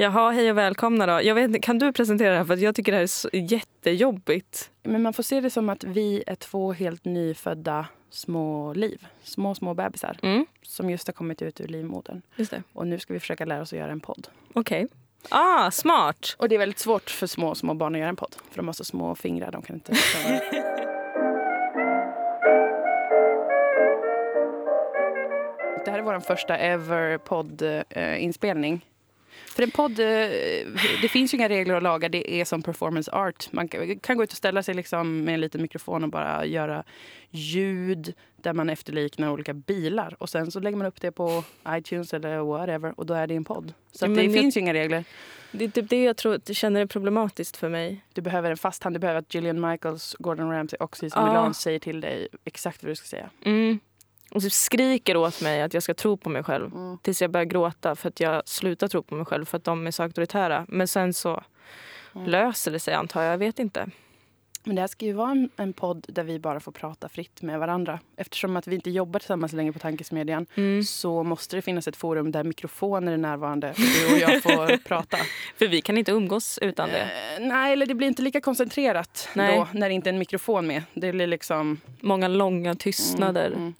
Jaha, hej och välkomna då. Jag vet, kan du presentera det här? För jag tycker det här är jättejobbigt. Men man får se det som att vi är två helt nyfödda små liv. Små, små bebisar Mm, som just har kommit ut ur livmodern. just det. Och nu ska vi försöka lära oss att göra en podd. Okej. Ah, smart! Och det är väldigt svårt för små, små barn att göra en podd. För de har så små fingrar. De kan inte... Det här är vår första ever poddinspelning. För en podd, eh, det finns ju inga regler och lagar. Det är som performance art. Man kan gå ut och ställa sig liksom med en liten mikrofon och bara göra ljud där man efterliknar olika bilar. Och sen så lägger man upp det på iTunes eller whatever och då är det en podd. Så Ja, det jag- finns ju inga regler. Det är typ det jag tror, det känner är problematiskt för mig. Du behöver en fast hand. Du behöver att Gillian Michaels, Gordon Ramsay och Cecil Ja. Milan säger till dig exakt vad du ska säga. Mm. Och typ skriker åt mig att jag ska tro på mig själv. Mm. Tills jag börjar gråta för att jag slutar tro på mig själv för att de är så auktoritära. Men sen så Mm. löser det sig antar jag. Jag vet inte. Men det här ska ju vara en, en podd där vi bara får prata fritt med varandra. Eftersom att vi inte jobbar tillsammans längre på Tankesmedjan Mm. så måste det finnas ett forum där mikrofoner är närvarande och du och jag får prata. För vi kan inte umgås utan det. Eh, nej, eller det blir inte lika koncentrerat Nej. då när det inte är en mikrofon med. Det blir liksom... Många långa tystnader. Mm, mm.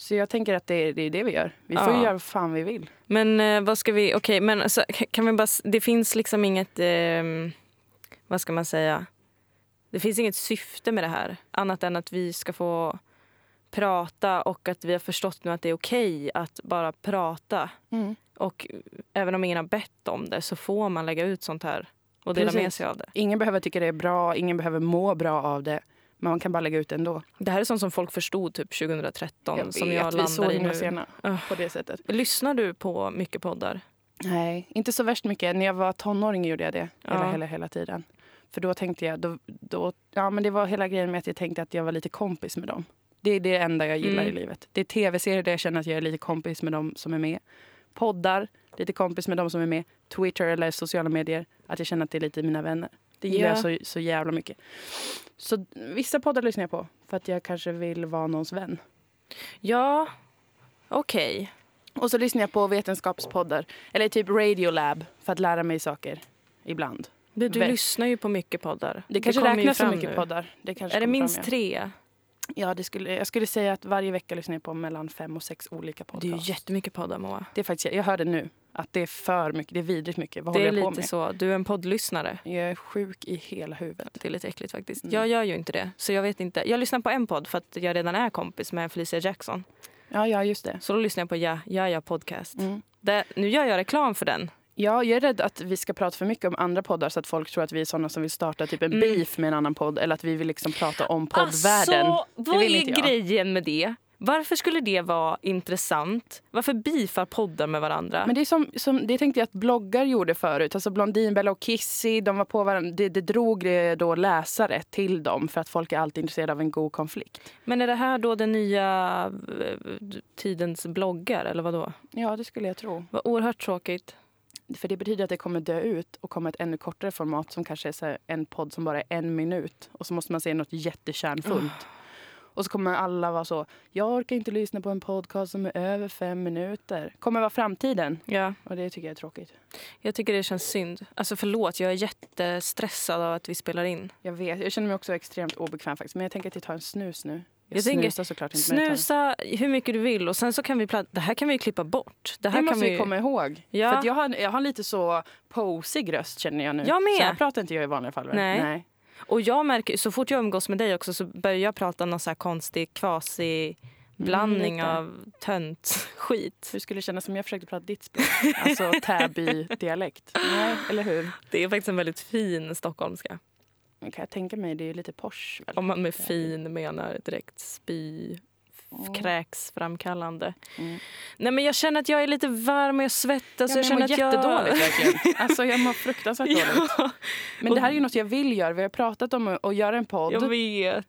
Så jag tänker att det är, det är det vi gör. Vi får Ja. göra vad fan vi vill. Men eh, vad ska vi... Okej, men alltså, kan vi bara... Det finns liksom inget... ehm, vad ska man säga? Det finns inget syfte med det här. Annat än att vi ska få prata och att vi har förstått nu att det är okej att bara prata. Mm. Och även om ingen har bett om det så får man lägga ut sånt här och dela med Precis. sig av det. Ingen behöver tycka det är bra, ingen behöver må bra av det. Men man kan bara lägga ut det ändå. Det här är sånt som folk förstod typ 2013 Jag som vet, jag vi är så himla sena Ugh. på det sättet. Lyssnar du på mycket poddar? Nej, inte så värst mycket. När jag var tonåring gjorde jag det hela, Ja. hela, hela tiden. För då tänkte jag, då, då, ja men det var hela grejen med att jag tänkte att jag var lite kompis med dem. Det är det enda jag gillar Mm. i livet. Det är tv-serier där jag känner att jag är lite kompis med dem som är med. Poddar, lite kompis med dem som är med. Twitter eller sociala medier, att jag känner att det är lite mina vänner. Det gillar Ja. så, så jävla mycket. Så vissa poddar lyssnar jag på för att jag kanske vill vara någons vän. Ja, okej. Och så lyssnar jag på vetenskapspoddar, eller typ Radiolab, för att lära mig saker ibland. Du Väl- lyssnar ju på mycket poddar. Det kanske ju räknas som mycket nu. poddar. Det kanske Är det minst fram, tre? ja. ja, det skulle, jag skulle säga att varje vecka lyssnar jag på mellan fem och sex olika Det är ju jättemycket poddar, Moa. Det är faktiskt, jag hörde nu att det är för mycket. Det är vidrigt mycket. Vad Det håller jag på lite med? så. Du är en poddlyssnare. Jag är sjuk i hela huvudet. Det är lite äckligt faktiskt. Mm. Jag gör ju inte det. Så jag vet inte. Jag lyssnar på en podd för att jag redan är kompis med Felicia Jackson. Ja, ja, just det. Så då lyssnar jag på Ja, ja, ja podcast. Mm. Det, nu gör jag reklam för den. Ja, jag är rädd att vi ska prata för mycket om andra poddar så att folk tror att vi är såna som vill starta typ en Mm. beef med en annan podd eller att vi vill liksom prata om poddvärlden. Alltså, vad är grejen med det? Varför skulle det vara intressant? Varför bifar poddar med varandra? Men det, är som, som, det tänkte jag att bloggar gjorde förut. Alltså Blondinbella och Kissy, de var på varandra. Det, det drog då läsare till dem för att folk är alltid intresserade av en god konflikt. Men är det här då den nya eh, tidens bloggar eller vad då? Ja, det skulle jag tro. Vad oerhört tråkigt. För det betyder att det kommer dö ut och komma ett ännu kortare format som kanske är en podd som bara är en minut. Och så måste man säga något jättekärnfullt. Och så kommer alla vara så, jag orkar inte lyssna på en podcast som är över fem minuter. Kommer vara framtiden. Ja, Och det tycker jag är tråkigt. jag tycker det känns synd. Alltså förlåt, jag är jättestressad av att vi spelar in. Jag vet, jag känner mig också extremt obekväm faktiskt. Men jag tänker att jag tar en snus nu. Jag, Jag snusar såklart inte. Snusa hur mycket du vill och sen så kan vi det här kan vi ju klippa bort. Det här Det kan måste vi komma ihåg. Ja. För jag, har, jag har lite så posig röst känner jag nu. Jag med. Så här pratar inte jag i vanliga fall. Nej. Nej. Och jag märker, så fort jag umgås med dig också så börjar jag prata någon så här konstig kvasi blandning Mm, av tönt skit. Hur skulle det kännas om jag försökte prata ditt språk? Alltså Täby-dialekt. Nej, eller hur? Det är faktiskt en väldigt fin stockholmska. Men kan jag tänka mig, det är ju lite. Väl? Om man med fin menar direkt spy. Kräksframkallande. Mm. Nej men jag känner att jag är lite varm och jag svettas. Ja, jag jag mår att jag... jättedåligt verkligen. Alltså jag mår fruktansvärt dåligt. ja, Men det här är ju något jag vill göra. Vi har pratat om att göra en podd.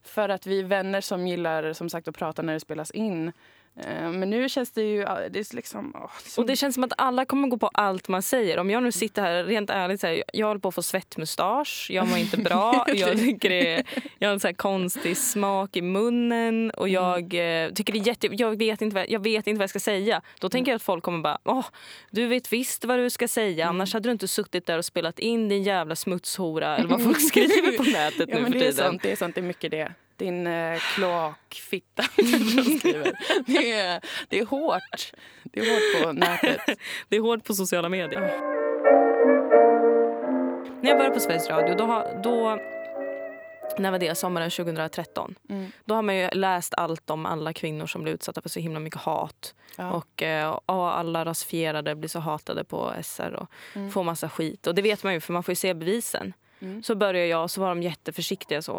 För att vi är vänner som gillar som sagt att prata när det spelas in. Eh, Men nu känns det ju... Det är liksom... åh, är så- Och det känns som att alla kommer gå på allt man säger. Om jag nu sitter här, rent ärligt, så här, jag håller på att få svettmustasch, jag mår inte bra, jag tycker det är, jag har en så konstig smak i munnen och jag eh, tycker det är jätte, jag vet, inte vad, jag vet inte vad jag ska säga. Då tänker jag att folk kommer bara, åh, du vet visst vad du ska säga, annars hade du inte suttit där och spelat in din jävla smutshora eller vad folk skriver på nätet Ja, nu men för det är tiden. sant, det är sant, det är mycket det. Din eh, kloakfitta. Det är, det är hårt. Det är hårt på nätet. Det är hårt på sociala medier. När jag började på Sveriges Radio, då, då när var det? Sommaren 2013. Mm. Då har man ju läst allt om alla kvinnor som blir utsatta för så himla mycket hat. Ja. Och, eh, och alla rasifierade blir så hatade på SR och får massa skit. Och det vet man ju för man får se bevisen. Mm. Så började jag och så var de jätteförsiktiga så.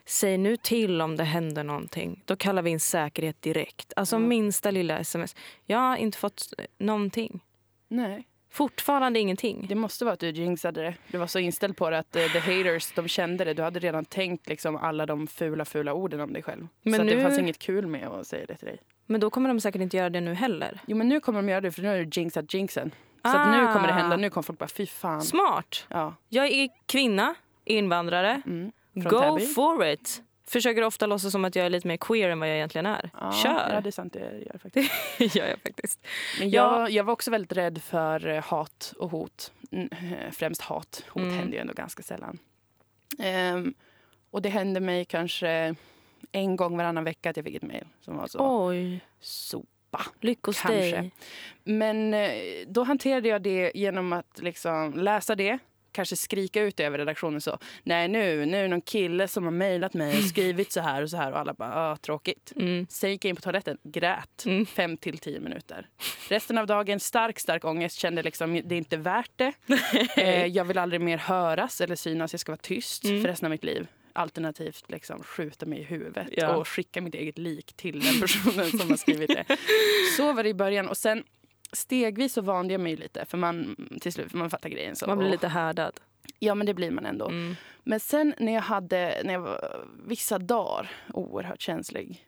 "Åh, n- Säg nu till om det händer någonting. Då kallar vi in säkerhet direkt. Alltså minsta lilla sms. Jag har inte fått eh, någonting. Nej, Fortfarande ingenting. det måste vara att du jinxade det. Du var så inställd på det att eh, the haters, de kände det. Du hade redan tänkt liksom alla de fula, fula orden om dig själv. Men så nu- det fanns inget kul med att säga det till dig. Men då kommer de säkert inte göra det nu heller. Jo, men nu kommer de göra det för nu har du jinxat jinxen. Så att nu kommer det hända. Ah. Nu kommer folk bara, fy fan. Smart. Ja. Jag är kvinna, invandrare. Mm. Go Täby. for it. Försöker ofta låtsas som att jag är lite mer queer än vad jag egentligen är. Ja, Kör. Ja, det är sant. Det gör jag faktiskt. gör jag faktiskt. Men Ja. jag, jag var också väldigt rädd för eh, hat och hot. Mm, eh, Främst hat. Hot Mm. händer ju ändå ganska sällan. Ehm, och det hände mig kanske en gång varannan vecka att jag fick ett mejl som var så Oj, sopa. lyckos Kanske. dig. Men eh, då hanterade jag det genom att liksom läsa det. Kanske skrika ut över redaktionen så. Nej nu, nu är det någon kille som har mejlat mig och skrivit så här och så här och alla bara, ah, tråkigt. Mm. Sen gick jag in på toaletten, grät. Mm. Fem till tio minuter. Resten av dagen stark, stark ångest. Kände liksom det är inte värt det. eh, jag vill aldrig mer höras eller synas. Jag ska vara tyst Mm. för resten av mitt liv. Alternativt liksom skjuta mig i huvudet Ja. och skicka mitt eget lik till den personen som har skrivit det. Så var det i början. Och sen stegvis så vande jag mig lite. För man till slut man fattar grejen. Så, Man blir lite härdad. Ja men det blir man ändå. Mm. Men sen när jag hade, när jag var vissa dagar oerhört känslig,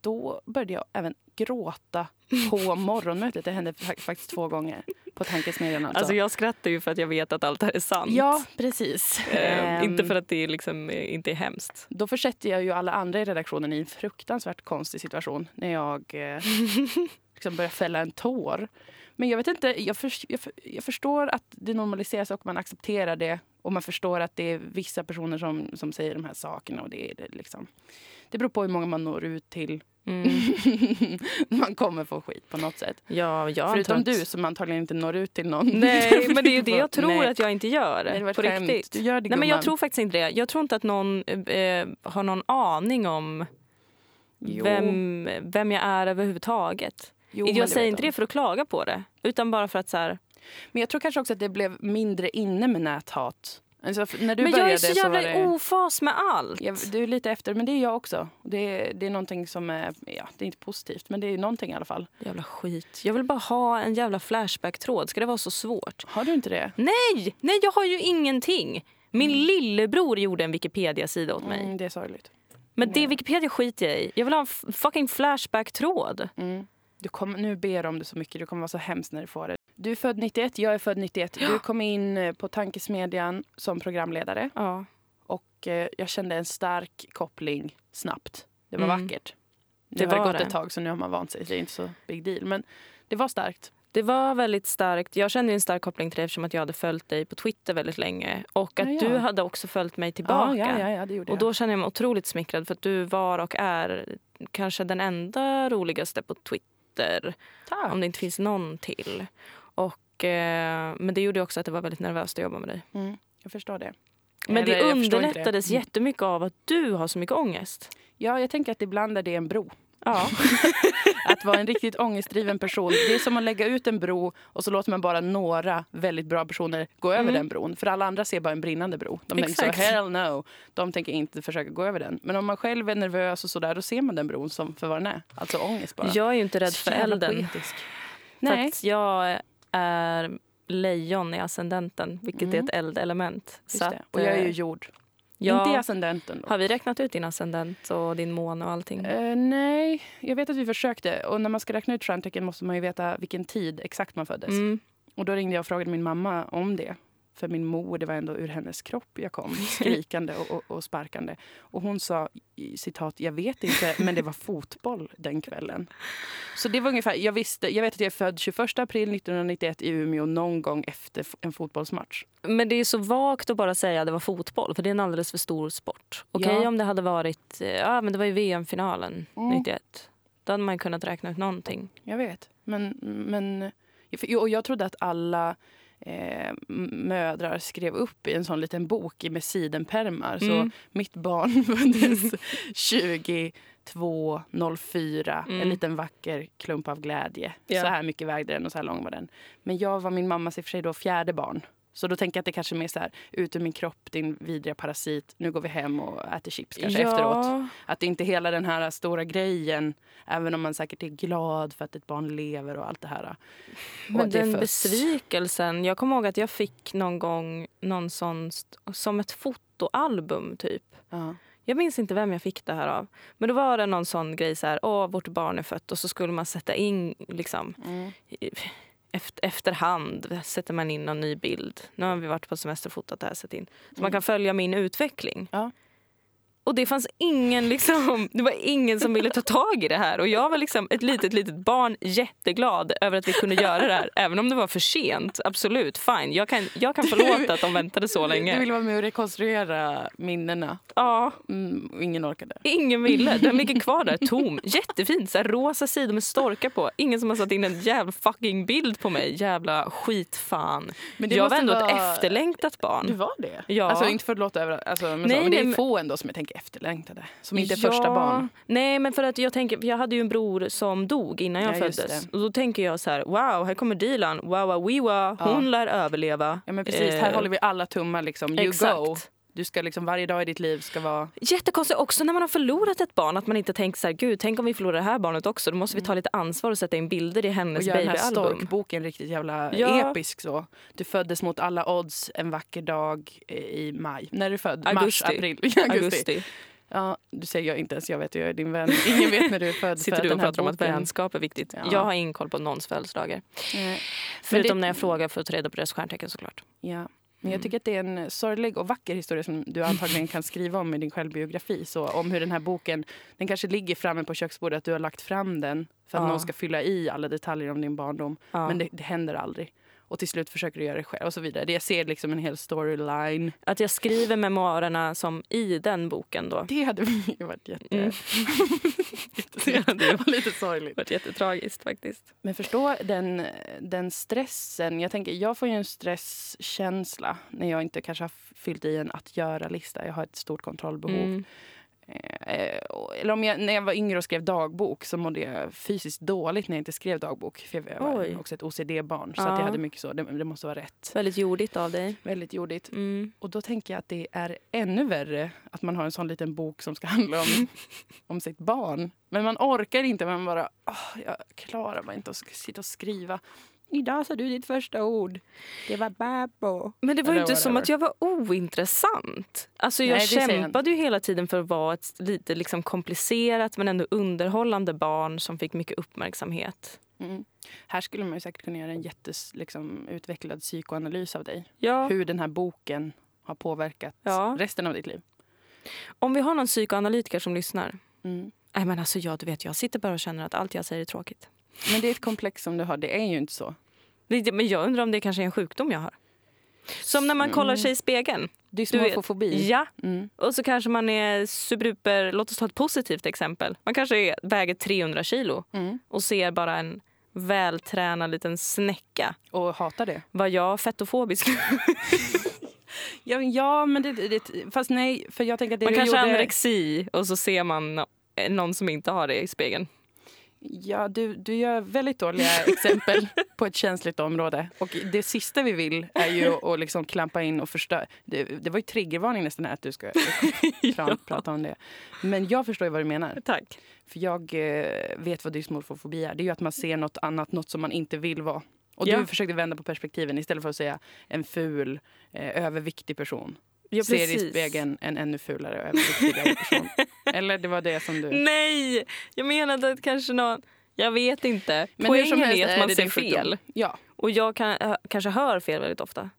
då började jag även gråta på morgonmötet. Det hände fa- faktiskt två gånger på Tankesmedjan. Alltså. Alltså jag skrattar ju för att jag vet att allt det här är sant. ja, precis. Eh, Ehm, inte för att det liksom, eh, inte är hemskt. Då försätter jag ju alla andra i redaktionen i en fruktansvärt konstig situation när jag eh, liksom börjar fälla en tår. Men jag vet inte, jag, för, jag, för, jag förstår att det normaliseras och man accepterar det. Och man förstår att det är vissa personer som, som säger de här sakerna. Och det, är det, liksom, det beror på hur många man når ut till. Mm. man kommer få skit på något sätt. Ja, jag Förutom att- du som antagligen inte når ut till någon. Nej, men det är ju det jag tror Nej. att jag inte gör. Nej, det på skämt. riktigt. Du gör det, Nej, men jag tror faktiskt inte det. Jag tror inte att någon eh, har någon aning om Jo. vem, vem jag är överhuvudtaget. Jo, jag säger inte de. det för att klaga på det, utan bara för att så här... Men jag tror kanske också att det blev mindre inne med näthat. Alltså, när du men jag började är så jävla var det... ofas med allt. Ja, du är lite efter, men det är jag också. Det är, det är någonting som är, ja, det är inte positivt, men det är någonting i alla fall. Jävla skit. Jag vill bara ha en jävla Flashback-tråd. Ska det vara så svårt? Har du inte det? Nej! Nej, jag har ju ingenting. Min lillebror gjorde en Wikipedia-sida åt mig. Mm, det är sorgligt. Men det Wikipedia skiter jag i. Jag vill ha en fucking Flashback-tråd. Mm. Du kommer, nu ber jag om det så mycket, du kommer vara så hemskt när du får det. Du är född 91, jag är född 91. Du kom in eh, på Tankesmedjan som programledare Ja. och eh, jag kände en stark koppling snabbt. Det var Mm. vackert. Nu Det har det var gått ett tag så nu har man vant sig, det är inte så big deal. Men det var starkt. Det var väldigt starkt. Jag kände en stark koppling till dig eftersom att jag hade följt dig på Twitter väldigt länge. Och att Ja, ja. du hade också följt mig tillbaka. Ja, ja, ja, ja, det gjorde Och jag. då känner jag mig otroligt smickrad för att du var och är kanske den enda roligaste på Twitter. Tack. Om det inte finns någon till. Och, eh, men det gjorde också att det var väldigt nervöst att jobba med dig. Mm, jag förstår det. Men Eller, det underlättades det. Jättemycket av att du har så mycket ångest. Ja, jag tänker att ibland är det en bro. Ja. Att vara en riktigt ångestdriven person. Det är som att lägga ut en bro och så låter man bara några väldigt bra personer gå över Mm. den bron. För alla andra ser bara en brinnande bro. De tänker så, Exakt. hell no. De tänker inte försöka gå över den. Men om man själv är nervös och sådär, då ser man den bron som för vad den är. Alltså ångest bara. Jag är ju inte rädd för elden. poetisk. För Nej. att jag är lejon i ascendenten, vilket Mm. är ett eldelement. Att, Och jag är ju eh, jord. Ja. Inte i ascendenten. Då. Har vi räknat ut din ascendent och din måne och allting? Eh, nej, jag vet att vi försökte. Och när man ska räkna ut stjärntecken måste man ju veta vilken tid exakt man föddes. Mm. Och då ringde jag och frågade min mamma om det. För min mor, det var ändå ur hennes kropp jag kom, skrikande och, och, och sparkande. Och hon sa, citat, jag vet inte, men det var fotboll den kvällen. Så det var ungefär, jag visste, jag vet att jag är född 21 april 1991 i Umeå någon gång efter en fotbollsmatch. Men det är så vagt att bara säga att det var fotboll, för det är en alldeles för stor sport. Okej Ja. om det hade varit, ja men det var ju VM-finalen Mm. 91. Då hade man kunnat räkna ut någonting. Jag vet. Men, men och jag trodde att alla eh, mödrar skrev upp i en sån liten bok med sidenpärmar. Så Mm. mitt barn föddes 22.04. Mm. En liten vacker klump av glädje. Ja. Så här mycket vägde den och så här lång var den. Men jag var min mammas i och för sig då fjärde barn. Så då tänker jag att det kanske är mer så här, ut ur min kropp din vidriga parasit. Nu går vi hem och äter chips kanske efteråt. Att det inte är hela den här stora grejen. Även om man säkert är glad för att ett barn lever och allt det här. Och Men det den föds. besvikelsen. Jag kommer ihåg att jag fick någon gång någon sån, som ett fotoalbum typ. Ja. Jag minns inte vem jag fick det här av. Men då var det någon sån grej så här, åh vårt barn är fött och så skulle man sätta in liksom Mm. Efter, efterhand sätter man in en ny bild. Nu har vi varit på semester och fotat det här. Sett in. Så man Mm. kan följa min utveckling. Ja. Och det fanns ingen liksom, det var ingen som ville ta tag i det här. Och jag var liksom ett litet, litet barn jätteglad över att vi kunde göra det här. Även om det var för sent. Absolut, fine. Jag kan, jag kan förlåta att de väntade så Du länge. vill vara med och rekonstruera minnena. Ja, Mm, ingen orkade. ingen ville. Den ligger kvar där tom. Jättefint. Så här, rosa sidor med storkar på. Ingen som har satt in en jävla fucking bild på mig. Jävla skitfan. Men jag var ändå ett vara- efterlåtat barn. Du var det? Ja. Alltså inte för att låta över... Alltså, men, Nej, så, men det är nej, få ändå som jag tänker efterlängtade. Som inte är Ja. första barn. Nej, men för att jag tänker, för jag hade ju en bror som dog innan jag Ja, föddes. Och då tänker jag så här, wow, här kommer Dilan. Wow, wow, wiwa. Hon Ja. lär överleva. Ja men precis, Eh, här håller vi alla tummar liksom. You exakt. go. Du ska liksom, varje dag i ditt liv ska vara... Jättekonstigt också när man har förlorat ett barn att man inte tänker så här, gud, tänk om vi förlorar det här barnet också. Då måste vi ta lite ansvar och sätta in bilder i Och hennes göra den här babyalbum. storkboken riktigt jävla Ja. episk så. Du föddes mot alla odds en vacker dag eh, i maj. När är du född? Augusti. Mars, april? Augusti. Augusti. Ja, du säger jag inte ens, jag vet, jag är din vän. Ingen vet när du är född. Sitter du och pratar om att vänskap är viktigt. Ja. Jag har ingen koll på någons födelsedagar. Nej. Förutom det- när jag frågar för att ta reda på deras stjärntecken såklart. Ja. Men jag Mm. tycker att det är en sorglig och vacker historia som du antagligen kan skriva om i din självbiografi. Så om hur den här boken, den kanske ligger framme på köksbordet, att du har lagt fram den för att Ja. någon ska fylla i alla detaljer om din barndom. Ja. Men det, det händer aldrig. Och till slut försöker du göra det själv och så vidare. Det- Jag ser liksom en hel storyline. Att jag skriver memoarerna som i den boken då. Det hade ju varit jätte... Mm. det var lite sorgligt. Det varit jättetragiskt faktiskt. Men förstå den, den stressen. Jag tänker, jag får ju en stresskänsla när jag inte kanske har fyllt i en att göra-lista. Jag har ett stort kontrollbehov. Mm. Eh, eller om jag, när jag var yngre och skrev dagbok så mådde jag fysiskt dåligt när jag inte skrev dagbok. För jag var Oj. också ett OCD-barn. Så Ja. att jag hade mycket så. Det, det måste vara rätt. Väldigt jordigt av dig. Väldigt jordigt. Mm. Och då tänker jag att det är ännu värre att man har en sån liten bok som ska handla om, om sitt barn. Men man orkar inte. Man bara, "Åh, jag klarar bara inte att sitta och skriva. Idag sa du ditt första ord. Det var babo. Men det var ju inte som att jag var ointressant. Alltså jag Nej, jag kämpade ju hela tiden för att vara ett lite liksom komplicerat men ändå underhållande barn som fick mycket uppmärksamhet. Mm. Här skulle man ju säkert kunna göra en jätteutvecklad liksom, utvecklad psykoanalys av dig. Ja. Hur den här boken har påverkat Ja. resten av ditt liv. Om vi har någon psykoanalytiker som lyssnar. Mm. Nej men alltså ja, du vet, jag sitter bara och känner att allt jag säger är tråkigt. Men det är ett komplex som du har. Det är ju inte så. Men jag undrar om det kanske är en sjukdom jag har. Som när man kollar sig i spegeln. Dysmorfofobi. Ja, Mm. och så kanske man är superduper... Låt oss ta ett positivt exempel. Man kanske är, väger 300 kilo Mm. och ser bara en vältränad liten snäcka. Och hatar det. Var jag fettofobisk? Ja, ja men det, det, fast nej. För jag tänker att det Man kanske har gjorde... anorexi och så ser man någon som inte har det i spegeln. Ja, du, du gör väldigt dåliga exempel på ett känsligt område. Och det sista vi vill är ju att liksom klampa in och förstöra. Det, det var ju triggervarning nästan att du ska pra, prata om det. Men jag förstår ju vad du menar. Tack. För jag eh, vet vad dysmorfofobi är. Det är ju att man ser något annat, något som man inte vill vara. Och Ja. du försökte vända på perspektiven istället för att säga en ful, eh, överviktig person. Ja, ser i spegeln en ännu fulare och överviktigare person. Eller det var det som du... Nej! Jag menade att kanske någon... Jag vet inte. Men hur som Poängen helst att man det ser fel. Ja. Och jag kan, äh, kanske hör fel väldigt ofta.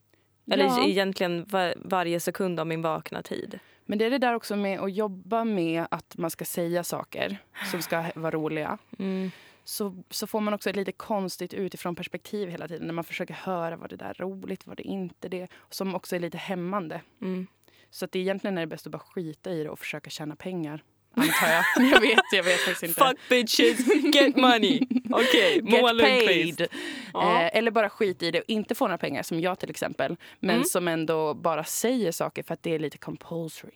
Eller Ja. egentligen var, varje sekund av min vakna tid. Men det är det där också med att jobba med att man ska säga saker som ska vara roliga. Mm. Så, så får man också ett lite konstigt utifrån perspektiv hela tiden. När man försöker höra vad det där är roligt, vad det inte är det. Som också är lite hämmande. Mm. Så att det egentligen är det bäst att bara skita i det och försöka tjäna pengar. Antar jag. jag vet, jag vet faktiskt inte. Fuck bitches, get money. Okej, Get mål Lundqvist. paid. Ja. Eh, eller bara skit i det och inte få några pengar, som jag till exempel. Men Mm. som ändå bara säger saker för att det är lite compulsory.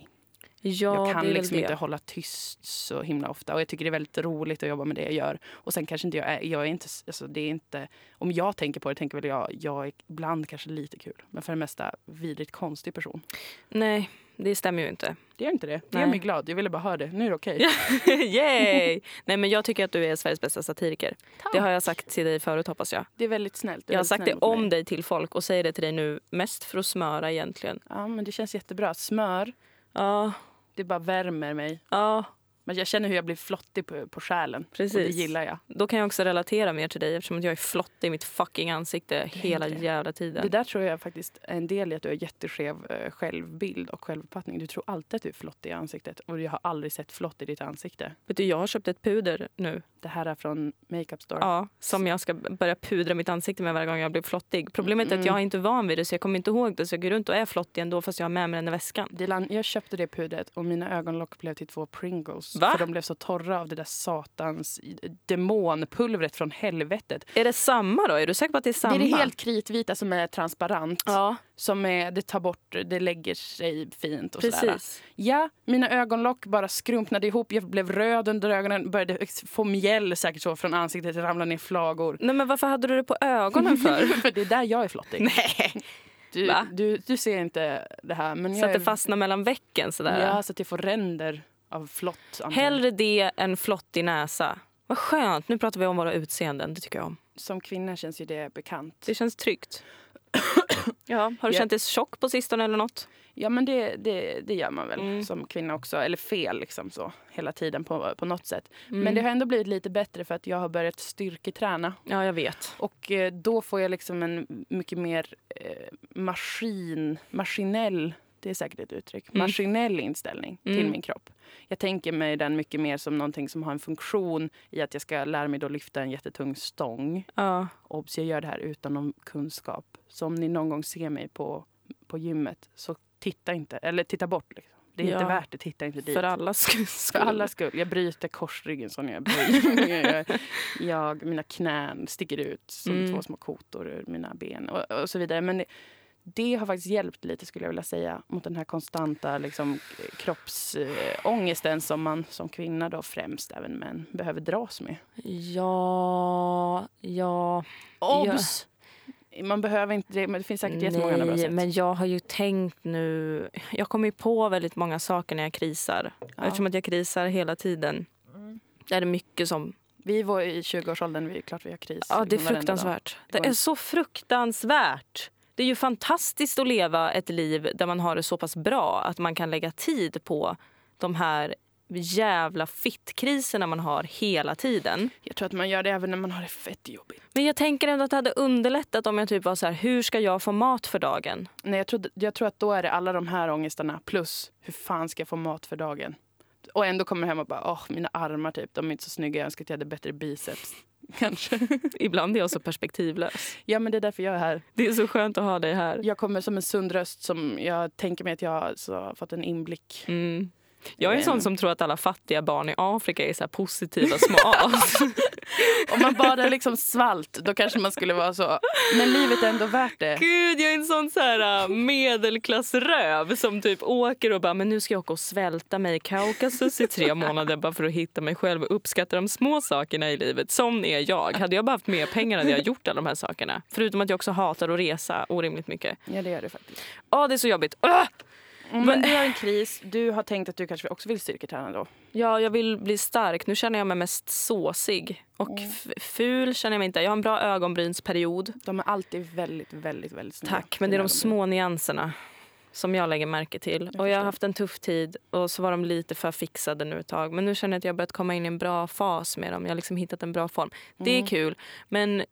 Ja, jag kan liksom inte hålla tyst så himla ofta. Och jag tycker det är väldigt roligt att jobba med det jag gör. Och sen kanske inte jag är, jag är inte, alltså det är inte, om jag tänker på det tänker väl jag, jag är ibland kanske lite kul. Men för det mesta vidrigt konstig person. Nej, det stämmer ju inte. Det är inte det. Det gör mig glad. Jag ville bara höra det. Nu är det okej. Yay! Nej, men jag tycker att du är Sveriges bästa satiriker. Det har jag sagt till dig förut hoppas jag. Det är väldigt snällt. Är Jag har sagt det mig. om dig till folk och säger det till dig nu mest för att smöra egentligen. Ja, men det känns jättebra. Smör, Ja, det bara värmer mig. ja, men jag känner hur jag blir flottig på, på själen. Och det Precis. gillar jag. då kan jag också relatera mer till dig eftersom jag är flottig i mitt fucking ansikte hela det. jävla tiden. Det där tror jag faktiskt är en del i att du har jätteskev eh, självbild och självuppfattning. Du tror alltid att du är flottig i ansiktet och jag har aldrig sett flott i ditt ansikte. Vet du, jag har köpt ett puder nu Det här är från Makeup Store. ja, som jag ska börja pudra mitt ansikte med varje gång jag blir flottig. Problemet är att Mm. jag är inte van vid det så jag kommer inte ihåg det så jag går runt och är flottig ändå fast jag har med mig den i väskan. Dilan, jag köpte det pudret och mina ögonlock blev till två Pringles. Va? För de blev så torra av det där satans demonpulvret från helvetet. Är det samma då? Är du säker på att det är samma? Det är det helt kritvita som är transparent. Ja, Som är, det tar bort, det lägger sig fint och sådär. precis. Ja, mina ögonlock bara skrumpnade ihop. Jag blev röd under ögonen, började få mjäll säkert så från ansiktet, det ramlade ner flagor. Nej men varför hade du det på ögonen för? för det är där jag är flottig. Nej. Du, du, du ser inte det här. Men Så jag att det fastnar mellan vecken sådär. Ja, så att jag får ränder av flott. antar jag. Hellre det än flottig näsa. Vad skönt, nu pratar vi om våra utseenden. Det tycker jag om. Som kvinna känns ju det bekant. Det känns tryggt. ja, har du Ja. känt dig tjock på sistone eller något? Ja, men det, det, det gör man väl Mm. som kvinna också. Eller fel liksom så, hela tiden på, på något sätt. Mm. Men det har ändå blivit lite bättre för att jag har börjat styrketräna. Ja, jag vet. Och eh, då får jag liksom en mycket mer eh, maskin, maskinell, det är säkert ett uttryck, Mm. maskinell inställning till Mm. min kropp. Jag tänker mig den mycket mer som någonting som har en funktion i att jag ska lära mig då lyfta en jättetung stång. Ja. Obs, jag gör det här utan någon kunskap. Så om ni någon gång ser mig på, på gymmet så titta inte, eller titta bort. Liksom. Det är Ja. inte värt det, titta inte dit. För allas skull. För alla skull. Jag bryter korsryggen så när jag böjer. jag, mina knän sticker ut som Mm. två små kotor ur mina ben och, och så vidare. Men det, det har faktiskt hjälpt lite skulle jag vilja säga mot den här konstanta liksom, kroppsångesten som man som kvinna då främst, även män, behöver dras med. Ja, ja. Obs! Man behöver inte det, men det finns säkert jättemånga andra bra sätt. men jag har ju tänkt nu... Jag kommer ju på väldigt många saker när jag krisar. Ja. Eftersom att jag krisar hela tiden. Det är det mycket som... Vi var i 20-årsåldern, vi är klart vi har kris. Ja, det är fruktansvärt. Det är så fruktansvärt. Det är ju fantastiskt att leva ett liv där man har det så pass bra att man kan lägga tid på de här jävla fittkriserna man har hela tiden. Jag tror att man gör det även när man har det fett jobbigt. Men jag tänker ändå att det hade underlättat om jag typ var så här, hur ska jag få mat för dagen? Nej, jag, tror, jag tror att då är det alla de här ångestarna plus hur fan ska jag få mat för dagen? Och ändå kommer jag hem och bara, åh, mina armar typ, de är inte så snygga. Jag önskar att jag hade bättre biceps. Kanske. Ibland är jag så perspektivlös. ja, men det är därför jag är här. Det är så skönt att ha dig här. Jag kommer som en sund röst som jag tänker mig att jag har så, fått en inblick. Mm. Jag är en sån som tror att alla fattiga barn i Afrika är så positiva små as. Om man bara liksom svalt, då kanske man skulle vara så. Men livet är ändå värt det. Gud, jag är en sån så här äh, medelklassröv som typ åker och bara men nu ska jag åka och svälta mig i Kaukasus i tre månader bara för att hitta mig själv och uppskatta de små sakerna i livet. Sån är jag. Hade jag bara haft mer pengar hade jag gjort alla de här sakerna. Förutom att jag också hatar att resa orimligt mycket. Ja, det gör det faktiskt. Ja, det är så jobbigt. Åh! Men du har en kris. Du har tänkt att du kanske också vill styrketräna då. Ja, jag vill bli stark. Nu känner jag mig mest såsig. Och f- ful känner jag mig inte. Jag har en bra ögonbrynsperiod. De är alltid väldigt, väldigt, väldigt snygga. Tack, men det är de små nyanserna. Som jag lägger märke till. Jag och jag har haft en tuff tid och så var de lite för fixade nu ett tag. Men nu känner jag att jag börjat komma in i en bra fas med dem. Jag har liksom hittat en bra form. Det är Mm. kul. Men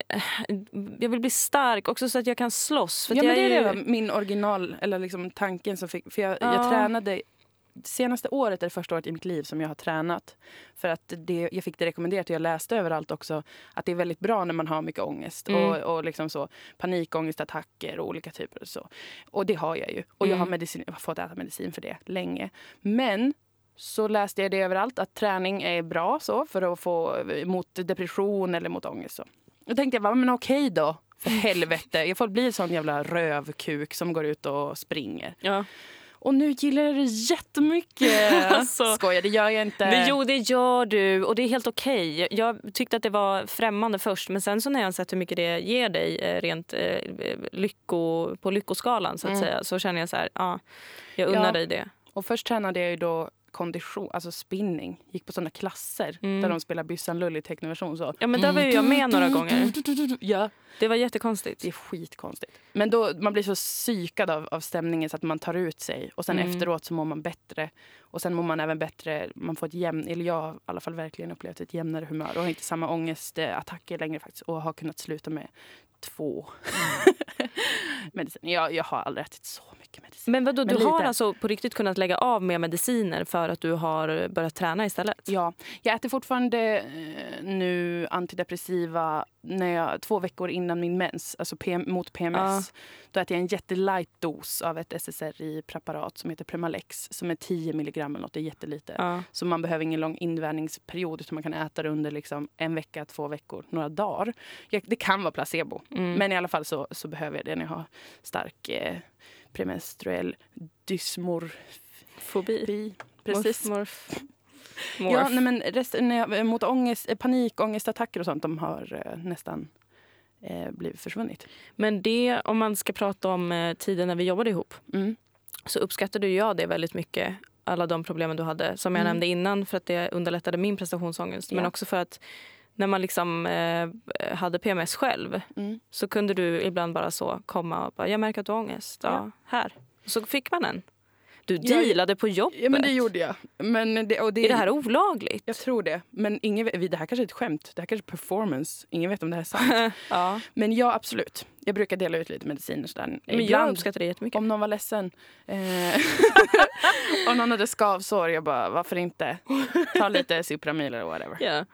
jag vill bli stark också så att jag kan slåss. Ja, men det är ju... min original, eller liksom tanken som fick... För jag, Ja. jag tränade... Senaste året är det första året i mitt liv som jag har tränat. För att det, jag fick det rekommenderat och jag läste överallt också att det är väldigt bra när man har mycket ångest. Mm. Och, och liksom så, panikångestattacker och olika typer. Och, så. och det har jag ju. Och jag, har Mm. medicin, jag har fått äta medicin för det länge. Men så läste jag det överallt att träning är bra så för att få mot depression eller mot ångest. Så. Då tänkte jag, bara, men okej då. För helvete, jag får bli en sån jävla rövkuk som går ut och springer. Ja. Och nu gillar jag det jättemycket. Alltså. Skojar, det gör jag inte. Men jo, det gör du. Och det är helt okej. Jag tyckte att det var främmande först. Men sen så när jag sett hur mycket det ger dig eh, rent eh, lycko, på lyckoskalan så att Mm. säga. Så känner jag så här, ja, jag unnar Ja. dig det. Och först tränade jag ju då kondition, alltså spinning. Gick på såna klasser Mm. där de spelar Byssan Lull i tecknversion. Så. Ja, men där var ju jag med några gånger. Ja, Det var jättekonstigt. det är skitkonstigt. Men då, man blir så psykad av, av stämningen så att man tar ut sig. Och sen Mm. efteråt så mår man bättre. Och sen mår man även bättre, man får ett jämn, eller jag i alla fall verkligen upplevt ett jämnare humör. Och har inte samma ångestattacker längre faktiskt. Och har kunnat sluta med två mediciner. Jag, jag har aldrig ätit så mycket medicin. Men vadå, Men du har lite. alltså på riktigt kunnat lägga av med mediciner för att du har börjat träna istället? Ja, jag äter fortfarande eh, nu antidepressiva när jag, två veckor innan min mens, alltså PM, mot PMS. Då äter jag en jättelight dos av ett SSRI-preparat som heter Premalex som är 10 milligram eller något, det är jättelite. Ja. Så man behöver ingen lång invänjningsperiod utan man kan äta det under liksom en vecka, två veckor, några dagar. Jag, det kan vara placebo, Mm. men i alla fall så, så behöver jag det när jag har stark eh, premenstruell dysmorfi. Fobi. Precis. Morf, morf. Ja, nej, men resten, jag, mot ångest, eh, panik, ångestattacker och sånt, de har eh, nästan eh, blivit försvunnit. Men det, om man ska prata om eh, tiden när vi jobbade ihop Mm. så uppskattade jag det väldigt mycket. Alla de problemen du hade, som jag Mm. nämnde innan för att det underlättade min prestationsångest. Men Ja. också för att när man liksom eh, hade PMS själv Mm. så kunde du ibland bara så komma och bara, jag märker att du har ångest. Ja, Ja. här. Och så fick man en. Du dealade på jobbet. Ja, men det gjorde jag. Men det, och det, Är det här olagligt? Jag tror det. Men ingen, det här kanske är ett skämt. Det här kanske är performance. Ingen vet om det här är sant. ja. men ja, absolut. Jag brukar dela ut lite mediciner sådär. Men jag uppskattar det jättemycket. om någon var ledsen. Eh, om någon hade skavsår, jag bara, varför inte? Ta lite Supramil eller whatever. Ja.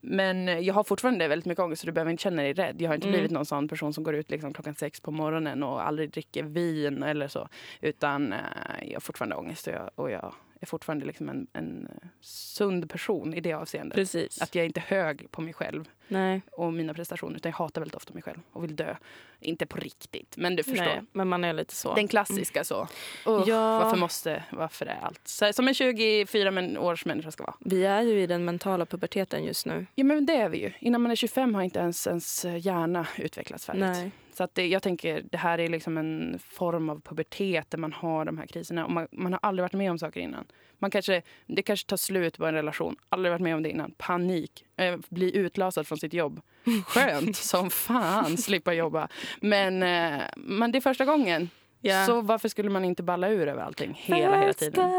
Men jag har fortfarande väldigt mycket ångest så du behöver inte känna dig rädd. Jag har inte Mm. blivit någon sån person som går ut liksom klockan sex på morgonen och aldrig dricker vin eller så. Utan eh, jag har fortfarande ångest och jag, och jag är fortfarande liksom en, en sund person i det avseendet. Precis. Att jag är inte hög på mig själv Nej. och mina prestationer utan jag hatar väldigt ofta mig själv och vill dö. Inte på riktigt, men du förstår. Nej, men man är lite så. Den klassiska så. Usch, Ja. Varför måste, varför är allt så, som en 24 men, års människa ska vara. Vi är ju i den mentala puberteten just nu. Ja men det är vi ju. Innan man är 25 har inte ens ens hjärna utvecklats färdigt. Nej. Så att det, jag tänker det här är liksom en form av pubertet där man har de här kriserna. Och man, man har aldrig varit med om saker innan. Man kanske, det kanske tar slut på en relation. Aldrig varit med om det innan. Panik. Eh, bli utlasad från sitt jobb. Skönt som fan slippa jobba. Men, eh, men det är första gången. Ja. Så varför skulle man inte balla ur över allting hela, hela tiden?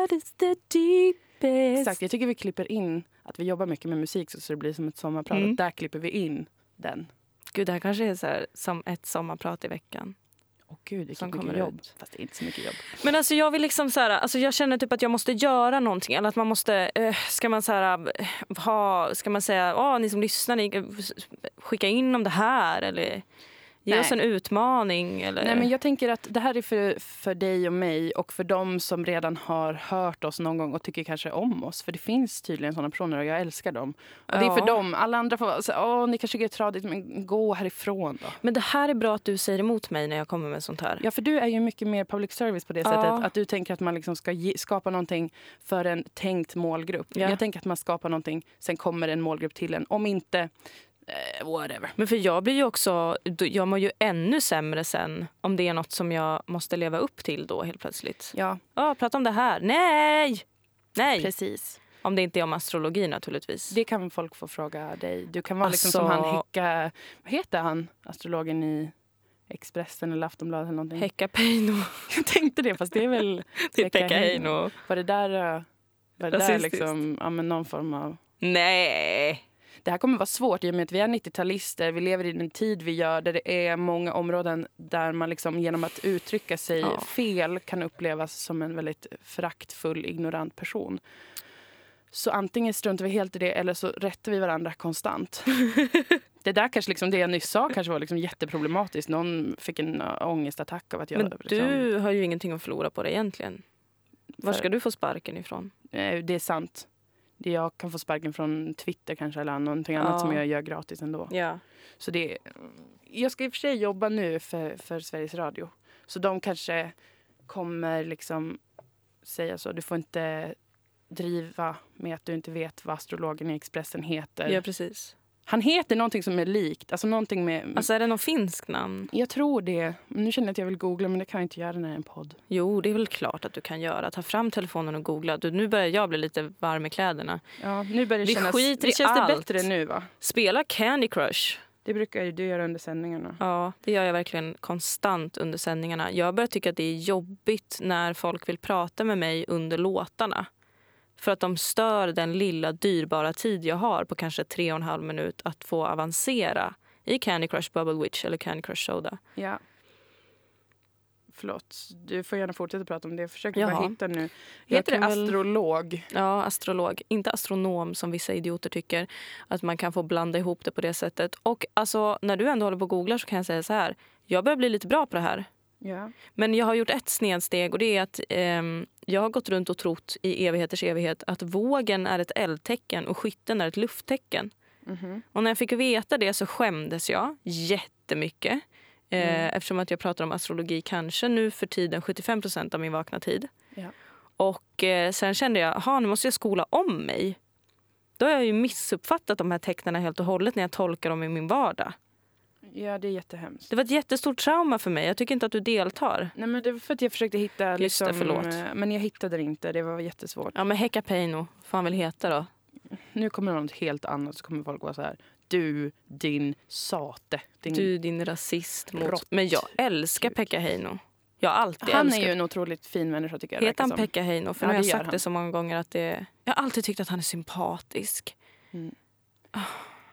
Exakt, jag tycker vi klipper in att vi jobbar mycket med musik så det blir som ett sommarprat. Mm. Där klipper vi in den. Gud, det här kanske är så här, som ett sommarprat i veckan. Åh gud, vilket Som kommer jobb. ut. Fast det är inte så mycket jobb. Men alltså jag vill liksom så här, alltså jag känner typ att jag måste göra någonting. Eller att man måste, eh, ska man så här, eh, ha, ska man säga, åh ni som lyssnar, ni, skicka in om det här eller ge Nej. oss en utmaning. Eller? Nej, men jag tänker att det här är för, för dig och mig och för dem som redan har hört oss någon gång och tycker kanske om oss. För det finns tydligen sådana personer och jag älskar dem. Och det är för dem. Alla andra får säga, åh ni kanske tycker det är tradigt men gå härifrån då. Men det här är bra att du säger emot mig när jag kommer med sånt här. Ja, för du är ju mycket mer public service på det Ja. sättet. Att du tänker att man liksom ska ge, skapa någonting för en tänkt målgrupp. Ja. Jag tänker att man skapar någonting, sen kommer en målgrupp till en. Om inte, whatever. Men för jag blir ju också, jag mår ju ännu sämre sen om det är något som jag måste leva upp till då helt plötsligt. Ja, Ja, prata om det här. Nej! Nej! precis. Om det inte är om astrologi naturligtvis. Det kan folk få fråga dig. Du kan vara liksom som Alltså- han Hecka... Vad heter han, astrologen i Expressen eller Aftonbladet eller någonting. Hecka Peino. Jag tänkte det, fast det är väl... Det är Pekka Heino. Var det där, eh, var det där liksom, ja, men någon form av... Nej. Det här kommer vara svårt i och med att vi är 90-talister. Vi lever i den tid vi gör där det är många områden där man liksom genom att uttrycka sig Ja. fel kan upplevas som en väldigt föraktfull, ignorant person. Så antingen struntar vi helt i det eller så rättar vi varandra konstant. det där kanske liksom, det jag nyss sa kanske var liksom jätteproblematiskt. Någon fick en äh, ångestattack av att jag... Men liksom, du har ju ingenting att förlora på det egentligen. Var ska du få sparken ifrån? Eh, Det är sant. Jag kan få sparken från Twitter kanske eller någonting annat Ja. som jag gör gratis ändå. Ja. Så det, jag ska i och för sig jobba nu för, för Sveriges Radio. Så de kanske kommer liksom säga så. Du får inte driva med att du inte vet vad astrologen i Expressen heter. ja, precis. Han heter någonting som är likt. Alltså någonting med... Alltså är det någon finsk namn? jag tror det. Nu känner jag att jag vill googla men det kan jag inte göra när det är en podd. Jo, det är väl klart att du kan göra. Ta fram telefonen och googla. Du, nu börjar jag bli lite varm i kläderna. Ja, nu börjar det Vi kännas... skiter i känns allt. det bättre nu va? Spela Candy Crush. Det brukar du göra under sändningarna. Ja, det gör jag verkligen konstant under sändningarna. Jag börjar tycka att det är jobbigt när folk vill prata med mig under låtarna. För att de stör den lilla dyrbara tid jag har på kanske tre och en halv minut att få avancera i Candy Crush Bubble Witch eller Candy Crush Soda. Ja. Förlåt, du får gärna fortsätta prata om det. Jag försöker Jaha. bara hitta nu. Jag Heter det kan väl- astrolog? Ja, astrolog. Inte astronom som vissa idioter tycker. Att man kan få blanda ihop det på det sättet. Och alltså, när du ändå håller på och googlar så kan jag säga så här. Jag börjar bli lite bra på det här. Ja. Men jag har gjort ett snedsteg och det är att ehm, jag har gått runt och trott i evigheters evighet att vågen är ett eldtecken och skytten är ett lufttecken. Mhm. Och när jag fick veta det så skämdes jag jättemycket. Eh, Mm. Eftersom att jag pratar om astrologi kanske nu för tiden 75% av min vakna tid. Ja. Och eh, sen kände jag, aha, nu måste jag skola om mig. Då har jag ju missuppfattat de här tecknen helt och hållet när jag tolkar dem i min vardag. Ja, det är jättehemskt. Det var ett jättestort trauma för mig. Jag tycker inte att du deltar. Nej, men det var för att jag försökte hitta... Just Liksom, det, förlåt. eh, Men jag hittade det inte. Det var jättesvårt. Ja men Hecka Peino, vad fan vill heta då? Nu kommer något helt annat. Så kommer folk vara så här. Du, din sate. Din... Du din rasist. Mot... Men jag älskar Pekka Heino. Jag alltid han är älskat ju en otroligt fin människa tycker jag. Heter han. Pekka Heino? För Ja, nu har jag sagt han. det så många gånger att det... Jag har alltid tyckt att han är sympatisk.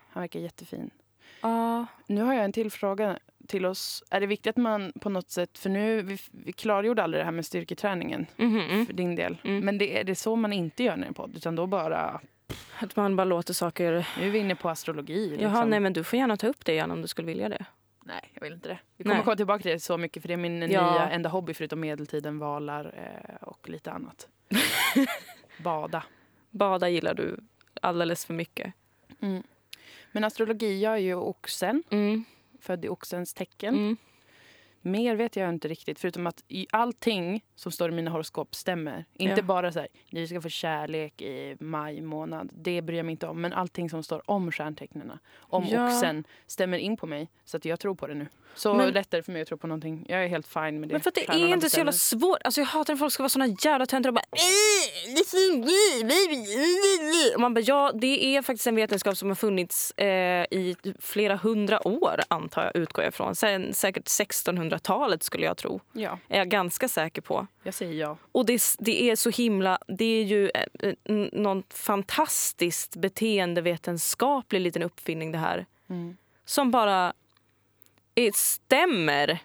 Han verkar jättefin. Ja. Nu har jag en till fråga till oss. Är det viktigt att man på något sätt... För nu, vi, vi klargjorde aldrig det här med styrketräningen. Mhm. För din del. Mm. Men det är det så man inte gör när en podd? Utan då bara... Att man bara låter saker... Nu är vi inne på astrologi. Liksom. Jaha, nej men du får gärna ta upp det igen om du skulle vilja det. Nej, jag vill inte det. Vi kommer Nej. komma tillbaka till det så mycket för det är min Ja. nya enda hobby förutom medeltiden, valar eh, och lite annat. Bada. Bada gillar du alldeles för mycket. Men astrologi, jag är ju oxen, Mm. född i oxens tecken. Mm. Mer vet jag inte riktigt förutom att i allting som står i mina horoskop stämmer. Inte Ja. bara så här, ni ska få kärlek i maj månad. Det bryr jag mig inte om. Men allting som står om stjärntecknen, om Ja. oxen, stämmer in på mig. Så att jag tror på det nu. Så Men- lätt är det för mig att tro på någonting. Jag är helt fine med det. Men för att det Stjärnorna är inte så jävla svårt. Alltså jag hatar när folk ska vara såna jävla töntar och bara... "Eh, det är så bli." Och man bara, ja det är faktiskt en vetenskap som har funnits eh, i flera hundra år antar jag, utgår jag ifrån. Sen, säkert 1600-talet skulle jag tro. Ja, Är jag ganska säker på. jag säger ja. Och det, det är så himla... Det är ju eh, eh, någon fantastiskt beteendevetenskaplig liten uppfinning det här. Mm. Som bara eh, stämmer.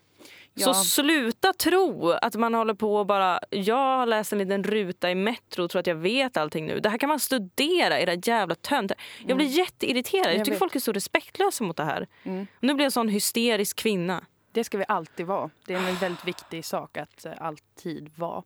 Så Ja. sluta tro att man håller på och bara... Jag har läst en liten ruta i Metro och tror att jag vet allting nu. Det här kan man studera, era jävla töntar. Jag blir jätteirriterad. Jag, Jag tycker vet. folk är så respektlösa mot det här. Mm. Nu blir jag en sån hysterisk kvinna. Det ska vi alltid vara. Det är en väldigt viktig sak att eh, alltid vara.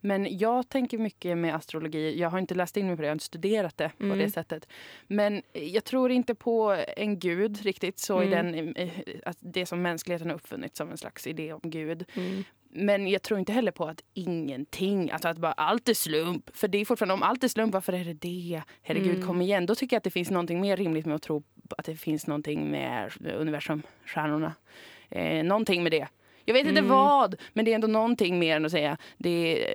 Men jag tänker mycket med astrologi. Jag har inte läst in mig på det, jag har inte studerat det på Mm. det sättet. Men jag tror inte på en gud riktigt, så i Mm. den, eh, att det som mänskligheten har uppfunnit som en slags idé om gud. Mm. Men jag tror inte heller på att ingenting, alltså att bara allt är slump. För det är fortfarande, om allt är slump, varför är det det? Herregud, Mm. kom igen. Då tycker jag att det finns någonting mer rimligt med att tro att det finns någonting med universum, stjärnorna. Eh, någonting med det. Jag vet inte Mm. vad, men det är ändå någonting mer än att säga det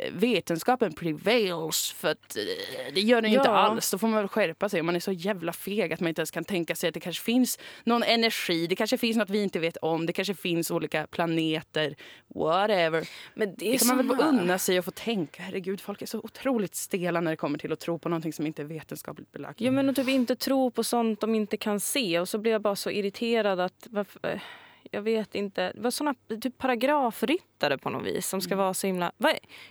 är, vetenskapen prevails. För att eh, det gör den ju inte Ja. alls. Då får man väl skärpa sig. Man är så jävla feg att man inte ens kan tänka sig att det kanske finns någon energi. Det kanske finns något vi inte vet om. Det kanske finns olika planeter. Whatever. Men det, Det kan man väl såna- unna sig att få tänka. Herregud, folk är så otroligt stela när det kommer till att tro på någonting som inte är vetenskapligt belagt. Ja, men att typ inte tro på sånt de inte kan se. Och så blir jag bara så irriterad att... Varför, jag vet inte. Det var såna typ paragrafryttare på något vis som ska Mm. vara så himla...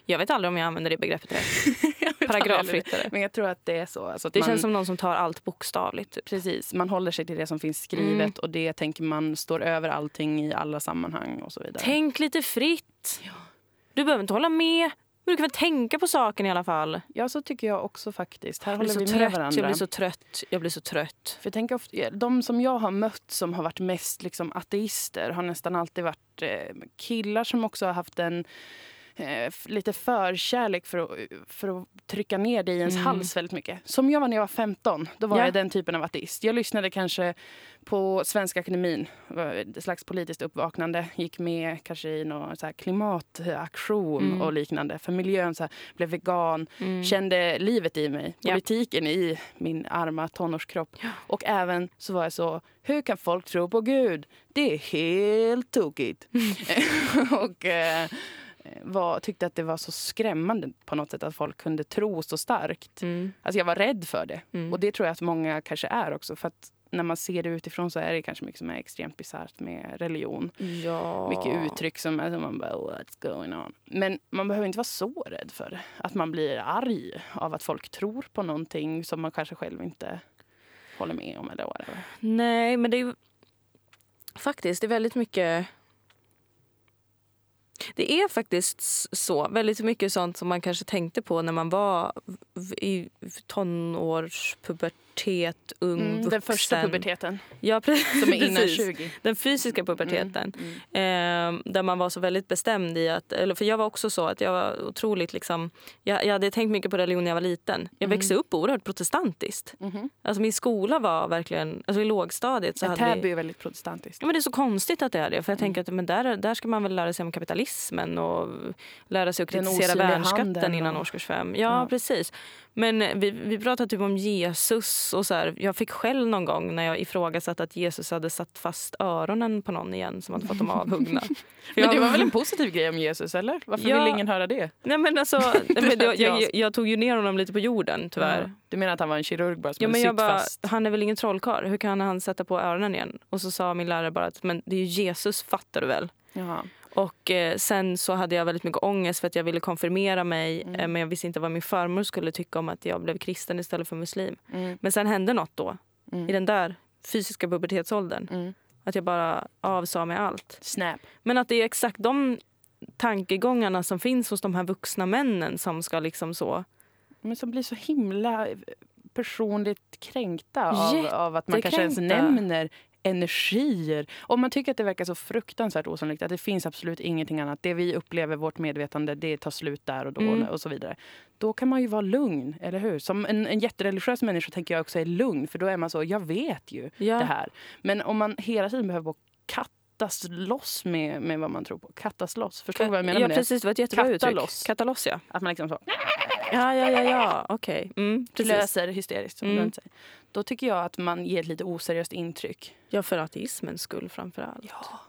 Jag vet aldrig om jag använder det begreppet rätt. Paragrafryttare. Men jag tror att det är så. Alltså Det man, känns som någon som tar allt bokstavligt. Typ. Precis, man håller sig till det som finns skrivet Mm. och det tänker man står över allting i alla sammanhang och så vidare. Tänk lite fritt. Du behöver inte hålla med. Men du kan väl tänka på saken i alla fall. Ja, så tycker jag också faktiskt. Här Jag håller vi med trött. varandra. Jag blir så trött. Jag blir så trött. För tänk ofta, de som jag har mött som har varit mest liksom, ateister har nästan alltid varit eh, killar som också har haft en eh, lite förkärlek för att, för att trycka ner det i ens Mm. hals väldigt mycket. Som jag var när jag var 15. Då var Ja. jag den typen av ateist. Jag lyssnade kanske på Svenska Akademin, ett slags politiskt uppvaknande. Gick med kanske i någon så här klimataktion Mm. och liknande. För miljön, så här, blev vegan, Mm. kände livet i mig, Ja. politiken i min arma tonårskropp. Och även så var jag så, hur kan folk tro på Gud? Det är helt tokigt. och eh, var, tyckte att det var så skrämmande på något sätt att folk kunde tro så starkt. Mm. Alltså jag var rädd för det. Mm. Och det tror jag att många kanske är också. För att när man ser det utifrån så är det kanske mycket som är extremt bisarrt med religion. Ja. Mycket uttryck som alltså man bara what's going on. Men man behöver inte vara så rädd för det. Att man blir arg av att folk tror på någonting som man kanske själv inte håller med om eller whatever. Nej, men det är faktiskt det är väldigt mycket... Det är faktiskt så. Väldigt mycket sånt som man kanske tänkte på när man var i tonårspubertet, ung vuxen. Mm, Den första puberteten Ja, precis. som är innan Precis. 20. Den fysiska puberteten. Mm. Eh, där man var så väldigt bestämd i att... Eller för jag var också så att jag var otroligt liksom... Jag, jag hade tänkt mycket på religion när jag var liten. Jag Mm. växte upp oerhört protestantiskt. Mhm. Alltså min skola var verkligen... Alltså i lågstadiet så Ja, hade vi... Täby är väldigt protestantiskt. Ja, men det är så konstigt att det är det. För jag Mm. tänker att men där, där ska man väl lära sig om kapitalismen och lära sig att kritisera värnskatten innan och- årskurs fem. Ja, Ja. precis. Men vi, vi pratade typ om Jesus och så här. Jag fick själv någon gång när jag ifrågasatte att Jesus hade satt fast öronen på någon igen som hade fått dem avhuggna. Men jag- det var väl en positiv grej om Jesus, eller? Varför Ja. vill ingen höra det? Nej men alltså, men lät jag, jag, jag- tog ju ner honom lite på jorden tyvärr. Ja. Du menar att han var en kirurg bara Ja, men jag bara, fast? han är väl ingen trollkarl? Hur kan han sätta på öronen igen? Och så sa min lärare bara att men det är ju Jesus, fattar du väl? Jaha. Och eh, sen så hade jag väldigt mycket ångest för att jag ville konfirmera mig Mm. eh, men jag visste inte vad min farmor skulle tycka om att jag blev kristen istället för muslim. Mm. Men sen hände något då, Mm. i den där fysiska pubertetsåldern. Mm. Att jag bara avsa mig allt. Snap. Men att det är exakt de tankegångarna som finns hos de här vuxna männen som ska liksom så... Men som blir så himla personligt kränkta av, av att man kanske ens nämner energier. Om man tycker att det verkar så fruktansvärt osannolikt att det finns absolut ingenting annat. Det vi upplever, vårt medvetande, det tar slut där och då Mm. och så vidare. Då kan man ju vara lugn, eller hur? Som en, en jättereligiös människa tänker jag också är lugn. För då är man så, jag vet ju Ja. det här. Men om man hela tiden behöver kattas loss med, med vad man tror på. Kattas loss. Förstår du vad jag menar ja, med precis. Det var ett jättebra Katta uttryck. loss. Katta loss, ja. Att man liksom så Ja, ja, ja, ja. okej. Mm, precis. klöser hysteriskt. Som Mm. sig. Då tycker jag att man ger ett lite oseriöst intryck. Ja, för ateismens skull framför allt. Ja.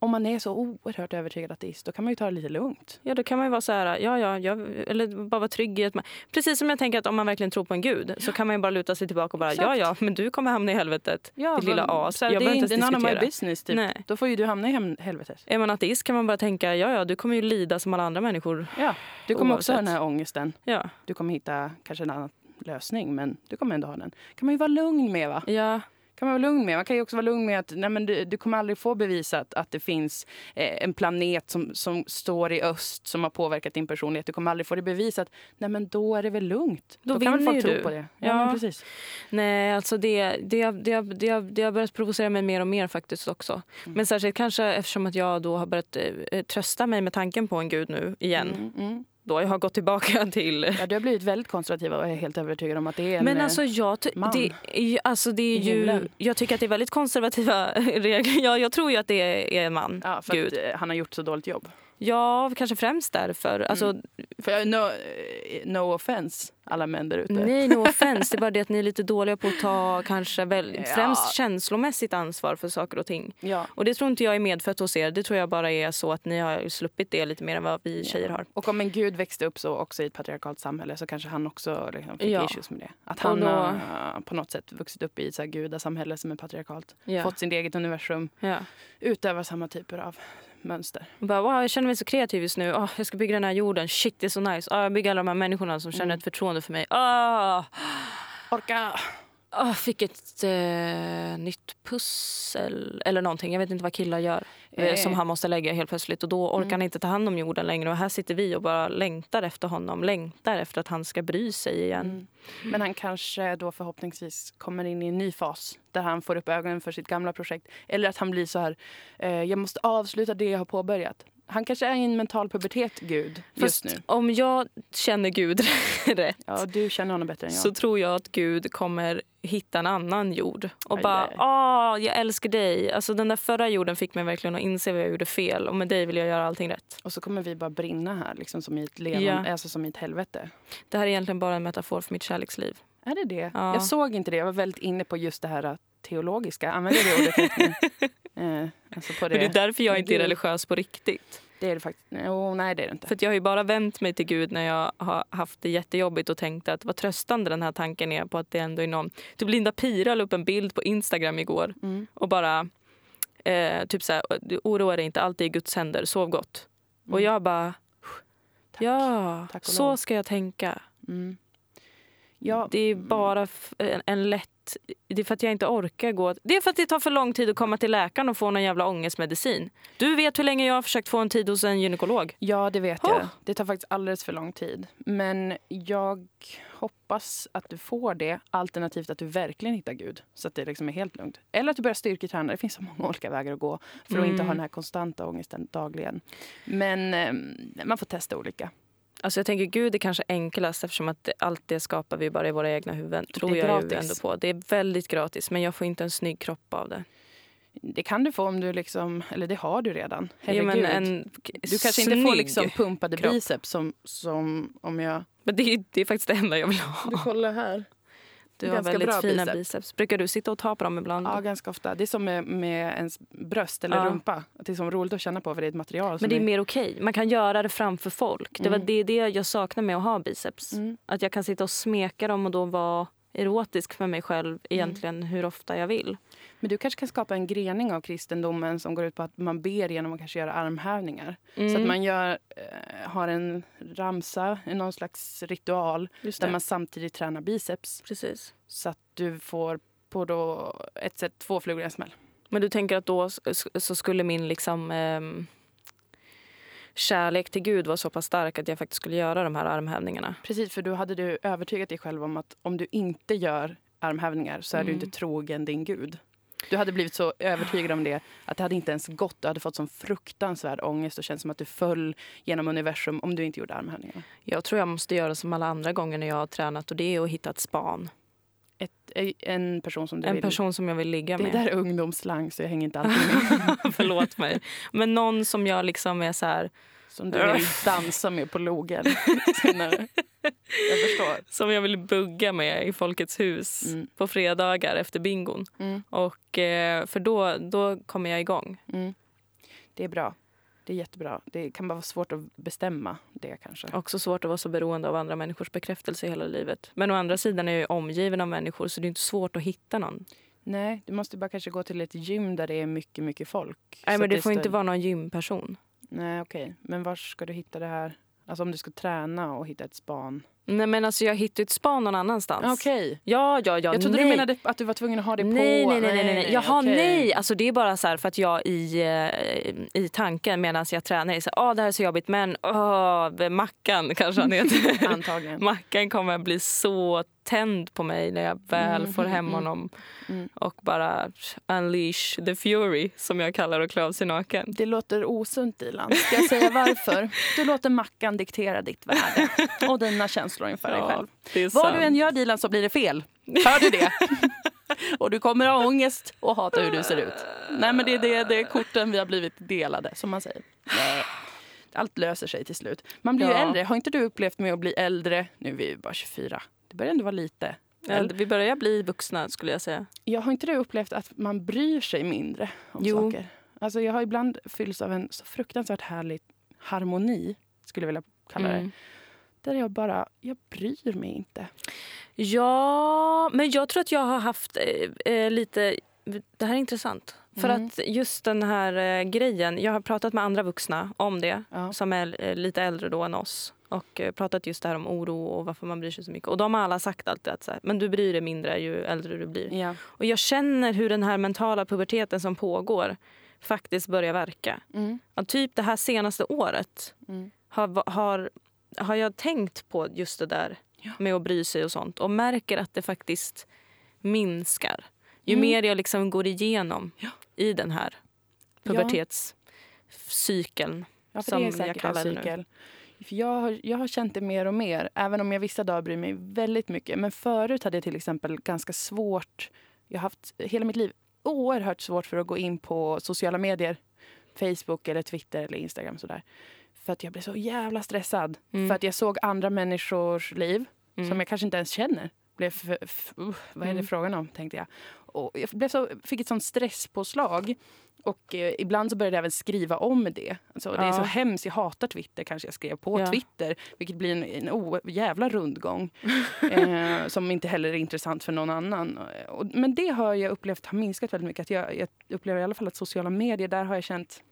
Om man är så oerhört övertygad ateist, då kan man ju ta det lite lugnt. Ja, då kan man ju vara så här, ja, ja, jag, eller bara vara trygg i att man, Precis som jag tänker att om man verkligen tror på en gud så kan man ju bara luta sig tillbaka och bara, Exakt. ja, ja, men du kommer hamna i helvetet. Ja, Ditt lilla as. Så här, Jag det är inte none of my business. Typ. Nej. Då får ju du hamna i helvetet. Är man ateist kan man bara tänka, ja, ja, du kommer ju lida som alla andra människor. Ja. Du kommer också ha Oavsett. den här ångesten. Ja, Du kommer hitta kanske en annan lösning, men du kommer ändå ha den. kan man ju vara lugn med. va? ja, kan man vara lugn med. Man kan ju också vara lugn med att nej, men du, du kommer aldrig få bevisat att det finns eh, en planet som, som står i öst som har påverkat din personlighet. Du kommer aldrig få det bevisat. Nej, men då är det väl lugnt. Då kan väl folk ju tro du. på det. Ja, Ja. Precis. Nej, alltså det, det, det, det, det har börjat provocera mig mer och mer faktiskt också. Mm. Men särskilt kanske eftersom att jag då har börjat eh, trösta mig med tanken på en gud nu igen. Mm, mm. Då. Jag har gått tillbaka till... Ja, du har blivit väldigt konservativ och är helt övertygad om att det är en... Men eh, alltså jag, ty- man det, alltså det är ju, jag tycker att det är väldigt konservativa regler. Ja, jag tror ju att det är en man. ja, för Gud. eh, han har gjort så dåligt jobb. Ja, kanske främst därför. Alltså, Mm. För jag, no, eh, no offense, alla män där ute. Nej, no offense. Det är bara det att ni är lite dåliga på att ta kanske väl, Ja. främst känslomässigt ansvar för saker och ting. Ja. Och det tror inte jag är medfött hos er. Det tror jag bara är så att ni har sluppit det lite mer än vad vi tjejer har. Och om en gud växte upp så också i ett patriarkalt samhälle så kanske han också liksom fick Ja. issues med det. Att han då- har eh, på något sätt vuxit upp i ett gudasamhälle som är patriarkalt. Ja. Fått sitt eget universum, Ja. utövar samma typer av mönster. Bara, wow, jag känner mig så kreativ just nu. Åh, jag ska bygga den här jorden. Shit, det är så nice. Åh, jag bygger alla de här människorna som känner Mm. ett förtroende för mig. Åh, Orka! Åh, fick ett eh, nytt pussel eller någonting. Jag vet inte vad killar gör. Eh. Som han måste lägga helt plötsligt. Och då orkar Mm. han inte ta hand om jorden längre. Och här sitter vi och bara längtar efter honom. Längtar efter att han ska bry sig igen. Mm. Men han kanske då förhoppningsvis kommer in i en ny fas där han får upp ögonen för sitt gamla projekt. Eller att han blir så här, eh, jag måste avsluta det jag har påbörjat. Han kanske är i en mental pubertet, Gud, just Fast nu. om jag känner Gud rätt Ja, du känner honom bättre än jag. så tror jag att Gud kommer hitta en annan jord. Och Aj, bara, aj. åh, jag älskar dig. Alltså den där förra jorden fick mig verkligen att inse vad jag gjorde fel. Och med dig vill jag göra allting rätt. Och så kommer vi bara brinna här, liksom som i ett, levande, Ja. alltså som i ett helvete. Det här är egentligen bara en metafor för mitt kärleksliv. Är det det? Ja. Jag såg inte det. Jag var väldigt inne på just det här äh, teologiska. Använder det ordet eh, alltså på det. Men det är därför jag inte är religiös på riktigt. det är det faktiskt. Oh, nej, det är det inte. För jag har ju bara vänt mig till Gud när jag har haft det jättejobbigt och tänkt att vad tröstande den här tanken är på att det ändå är någon... Typ Linda Pira la upp en bild på Instagram igår Mm. och bara eh, typ så här, du oroa dig inte, allt är i Guds händer, sov gott. Och Mm. jag bara, Tack. ja, Tack och så ska jag tänka. Mm. Ja, Det är bara en, en lätt... Det är för att jag inte orkar gå... Det är för att det tar för lång tid att komma till läkaren och få någon jävla ångestmedicin. Du vet hur länge jag har försökt få en tid hos en gynekolog. Ja, det vet Åh! jag. Det tar faktiskt alldeles för lång tid. Men jag hoppas att du får det, alternativt att du verkligen hittar Gud. Så att det liksom är helt lugnt. Eller att du börjar styrketräna. Det finns så många olika vägar att gå för att Mm. inte ha den här konstanta ångesten dagligen. Men eh, man får testa olika. Alltså jag tänker Gud är kanske enklast eftersom att allt det skapar vi bara i våra egna huvuden. Tror Det är jag ändå på. Det är väldigt gratis men jag får inte en snygg kropp av det. Det kan du få om du liksom, eller det har du redan. Ja, Herregud. men en du kanske inte får liksom pumpade kropp. biceps som, som om jag... Men det, är- det är faktiskt det enda jag vill ha. kollar här. Du har ganska väldigt bra fina biceps. biceps. Brukar du sitta och ta på dem ibland? Ja, ganska ofta. Det är som med, med ens bröst eller Ja. rumpa. Det är som roligt att känna på för det är ett material. Men det är mer okej. Man kan göra det framför folk. Det var Mm. det, det jag saknar med att ha biceps. Mm. Att jag kan sitta och smeka dem och då vara erotisk för mig själv Mm. egentligen hur ofta jag vill. Men du kanske kan skapa en grening av kristendomen som går ut på att man ber genom att kanske göra armhävningar. Så att Mm. man gör, eh, har en ramsa, någon slags ritual där man samtidigt tränar biceps. Precis. Så att du får på då ett sätt två flugor i en smäll. Men du tänker att då så skulle min liksom ehm, kärlek till Gud vara så pass stark att jag faktiskt skulle göra de här armhävningarna. Precis, för då hade du övertygat dig själv om att om du inte gör armhävningar så är du Mm. inte trogen din gud. Du hade blivit så övertygad om det att det hade inte ens gått. Du hade fått sån fruktansvärd ångest och känt som att du föll genom universum om du inte gjorde armhävningar. Jag tror jag måste göra som alla andra gånger när jag har tränat och det är att hitta ett span. Ett, en person som du En vill... person som jag vill ligga Det med. där är ungdomsslang så jag hänger inte alltid med. Förlåt mig. Men någon som jag liksom är så här, Som du vill dansa med på logen senare. Jag förstår. som jag vill bugga med i Folkets hus Mm. på fredagar efter bingon. Mm, Och, eh, för då, då kommer jag igång. mm. Det är bra. Det är jättebra. Det kan bara vara svårt att bestämma det kanske. Också svårt att vara så beroende av andra människors bekräftelse hela livet. Men å andra sidan är jag ju omgiven av människor så det är inte svårt att hitta någon. Nej, du måste bara kanske gå till ett gym där det är mycket, mycket folk. Nej, men det får inte vara någon gymperson. Nej, okej. Men var ska du hitta det här? Alltså om du ska träna och hitta ett span. Nej men alltså jag hittade ett spa någon annanstans. Okej. Ja, ja, ja. Jag trodde nej. du menade att du var tvungen att ha det nej, på. Nej, nej, nej. nej, nej. Jaha, okej. nej. Alltså det är bara så här för att jag i, eh, i tanken medan jag tränar är så här, åh det här är så jobbigt men åh, Mackan kanske han heter. Antagligen. Mackan kommer att bli så tänd på mig när jag väl Mm, får mm, hem mm. honom Mm. och bara unleash the fury som jag kallar att klä av sig naken. Det låter osunt, Dilan. Ska jag säga varför? Du låter Mackan diktera ditt värde och dina känslor inför dig själv. Vad du än gör, Dilan, så blir det fel. Hör du det? och du kommer ha ångest och hata hur du ser ut. Nej, men det är det, det är korten vi har blivit delade, som man säger. Nej. Allt löser sig till slut. Man blir ju Ja. äldre. Har inte du upplevt med att bli äldre? Nu är vi ju bara 24. Det börjar ändå vara lite. Eller, Vi börjar bli vuxna skulle jag säga. Jag har inte du upplevt att man bryr sig mindre om Jo. saker? Alltså jag har ibland fyllts av en så fruktansvärt härlig harmoni, skulle jag vilja kalla det. Mm. Där jag bara, jag bryr mig inte. Ja, men jag tror att jag har haft eh, eh, lite... Det här är intressant. För Mm. att just den här eh, grejen, jag har pratat med andra vuxna om det Ja. som är eh, lite äldre då än oss och eh, pratat just det här om oro och varför man bryr sig så mycket. Och de har alla sagt alltid att så här, men du bryr dig mindre ju äldre du blir. Ja. Och jag känner hur den här mentala puberteten som pågår faktiskt börjar verka. Mm. Att typ det här senaste året Mm. har, har, har jag tänkt på just det där Ja. med att bry sig och sånt och märker att det faktiskt minskar. Ju Mm. mer jag liksom går igenom Ja. i den här pubertetscykeln. Ja, för Som det är jag säkert en kallar nu. cykel. För jag, har, jag har känt det mer och mer, även om jag vissa dagar bryr mig väldigt mycket. Men förut hade jag till exempel ganska svårt, jag har haft hela mitt liv oerhört svårt för att gå in på sociala medier. Facebook eller Twitter eller Instagram sådär. För att jag blev så jävla stressad. Mm. För att jag såg andra människors liv Mm. som jag kanske inte ens känner. Blev för, uh, vad är det Mm. frågan om, tänkte jag. Och jag blev så, fick ett sånt stresspåslag. Och eh, ibland så började jag även skriva om det. Alltså, Det är Ja. så hemskt, jag hatar Twitter kanske jag skrev på Ja. Twitter. Vilket blir en, en o, jävla rundgång. eh, som inte heller är intressant för någon annan. Och, men det har jag upplevt har minskat väldigt mycket. Att jag, jag upplever i alla fall att sociala medier, där har jag känt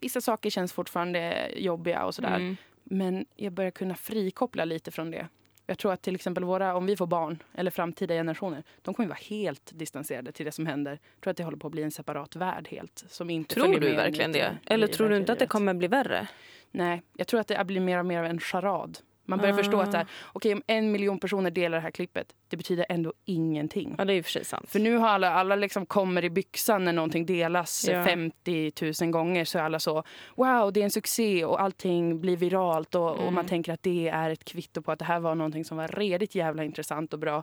Vissa saker känns fortfarande jobbiga och sådär. Mm. Men jag börjar kunna frikoppla lite från det. Jag tror att till exempel våra, om vi får barn eller framtida generationer, de kommer vara helt distanserade till det som händer. Jag tror att det håller på att bli en separat värld helt. Som inte Tror du verkligen det? Eller tror du inte att det kommer bli värre? Nej, jag tror att det blir mer och mer av en charad. Man börjar förstå att så här, okej, om en miljon personer delar det här klippet, det betyder ändå ingenting. Ja, det är för sant. För nu har alla, alla liksom kommer i byxan när någonting delas Ja. 50 000 gånger så är alla så wow, det är en succé och allting blir viralt och, och Mm. man tänker att det är ett kvitto på att det här var någonting som var redigt jävla intressant och bra.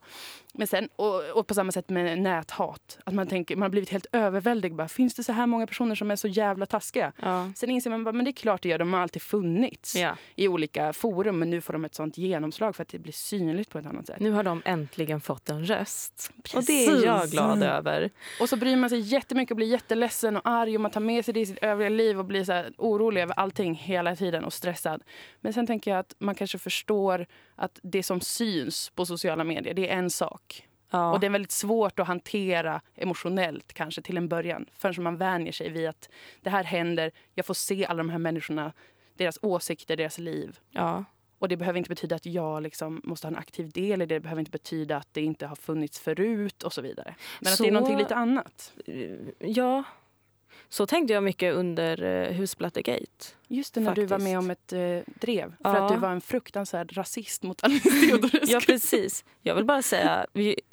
Men sen, och, och på samma sätt med näthat, att man tänker, man har blivit helt överväldigad. Bara, Finns det så här många personer som är så jävla taskiga? Ja. Sen inser man bara, men det är klart det gör, de har alltid funnits Ja. i olika forum men nu får de ett sånt genomslag för att det blir synligt på ett annat sätt. Nu har de äntligen fått en röst. Och det är jag Precis. glad över. Och så bryr man sig jättemycket och blir jätteledsen och arg och man tar med sig det i sitt övriga liv och blir så orolig över allting hela tiden och stressad. Men sen tänker jag att man kanske förstår att det som syns på sociala medier, det är en sak. Ja. Och det är väldigt svårt att hantera emotionellt kanske till en början. Förrän man vänjer sig vid att det här händer, jag får se alla de här människorna, deras åsikter, deras liv. ja. Och det behöver inte betyda att jag liksom måste ha en aktiv del i det. Det behöver inte betyda att det inte har funnits förut och så vidare. Men att det är Så- någonting lite annat. Ja. Så tänkte jag mycket under eh, Husblattegate. Just det, när du var Faktiskt. med om ett eh, drev. För Ja. att du var en fruktansvärd rasist mot Alice Teodorescu. Ja, precis. Jag vill bara säga,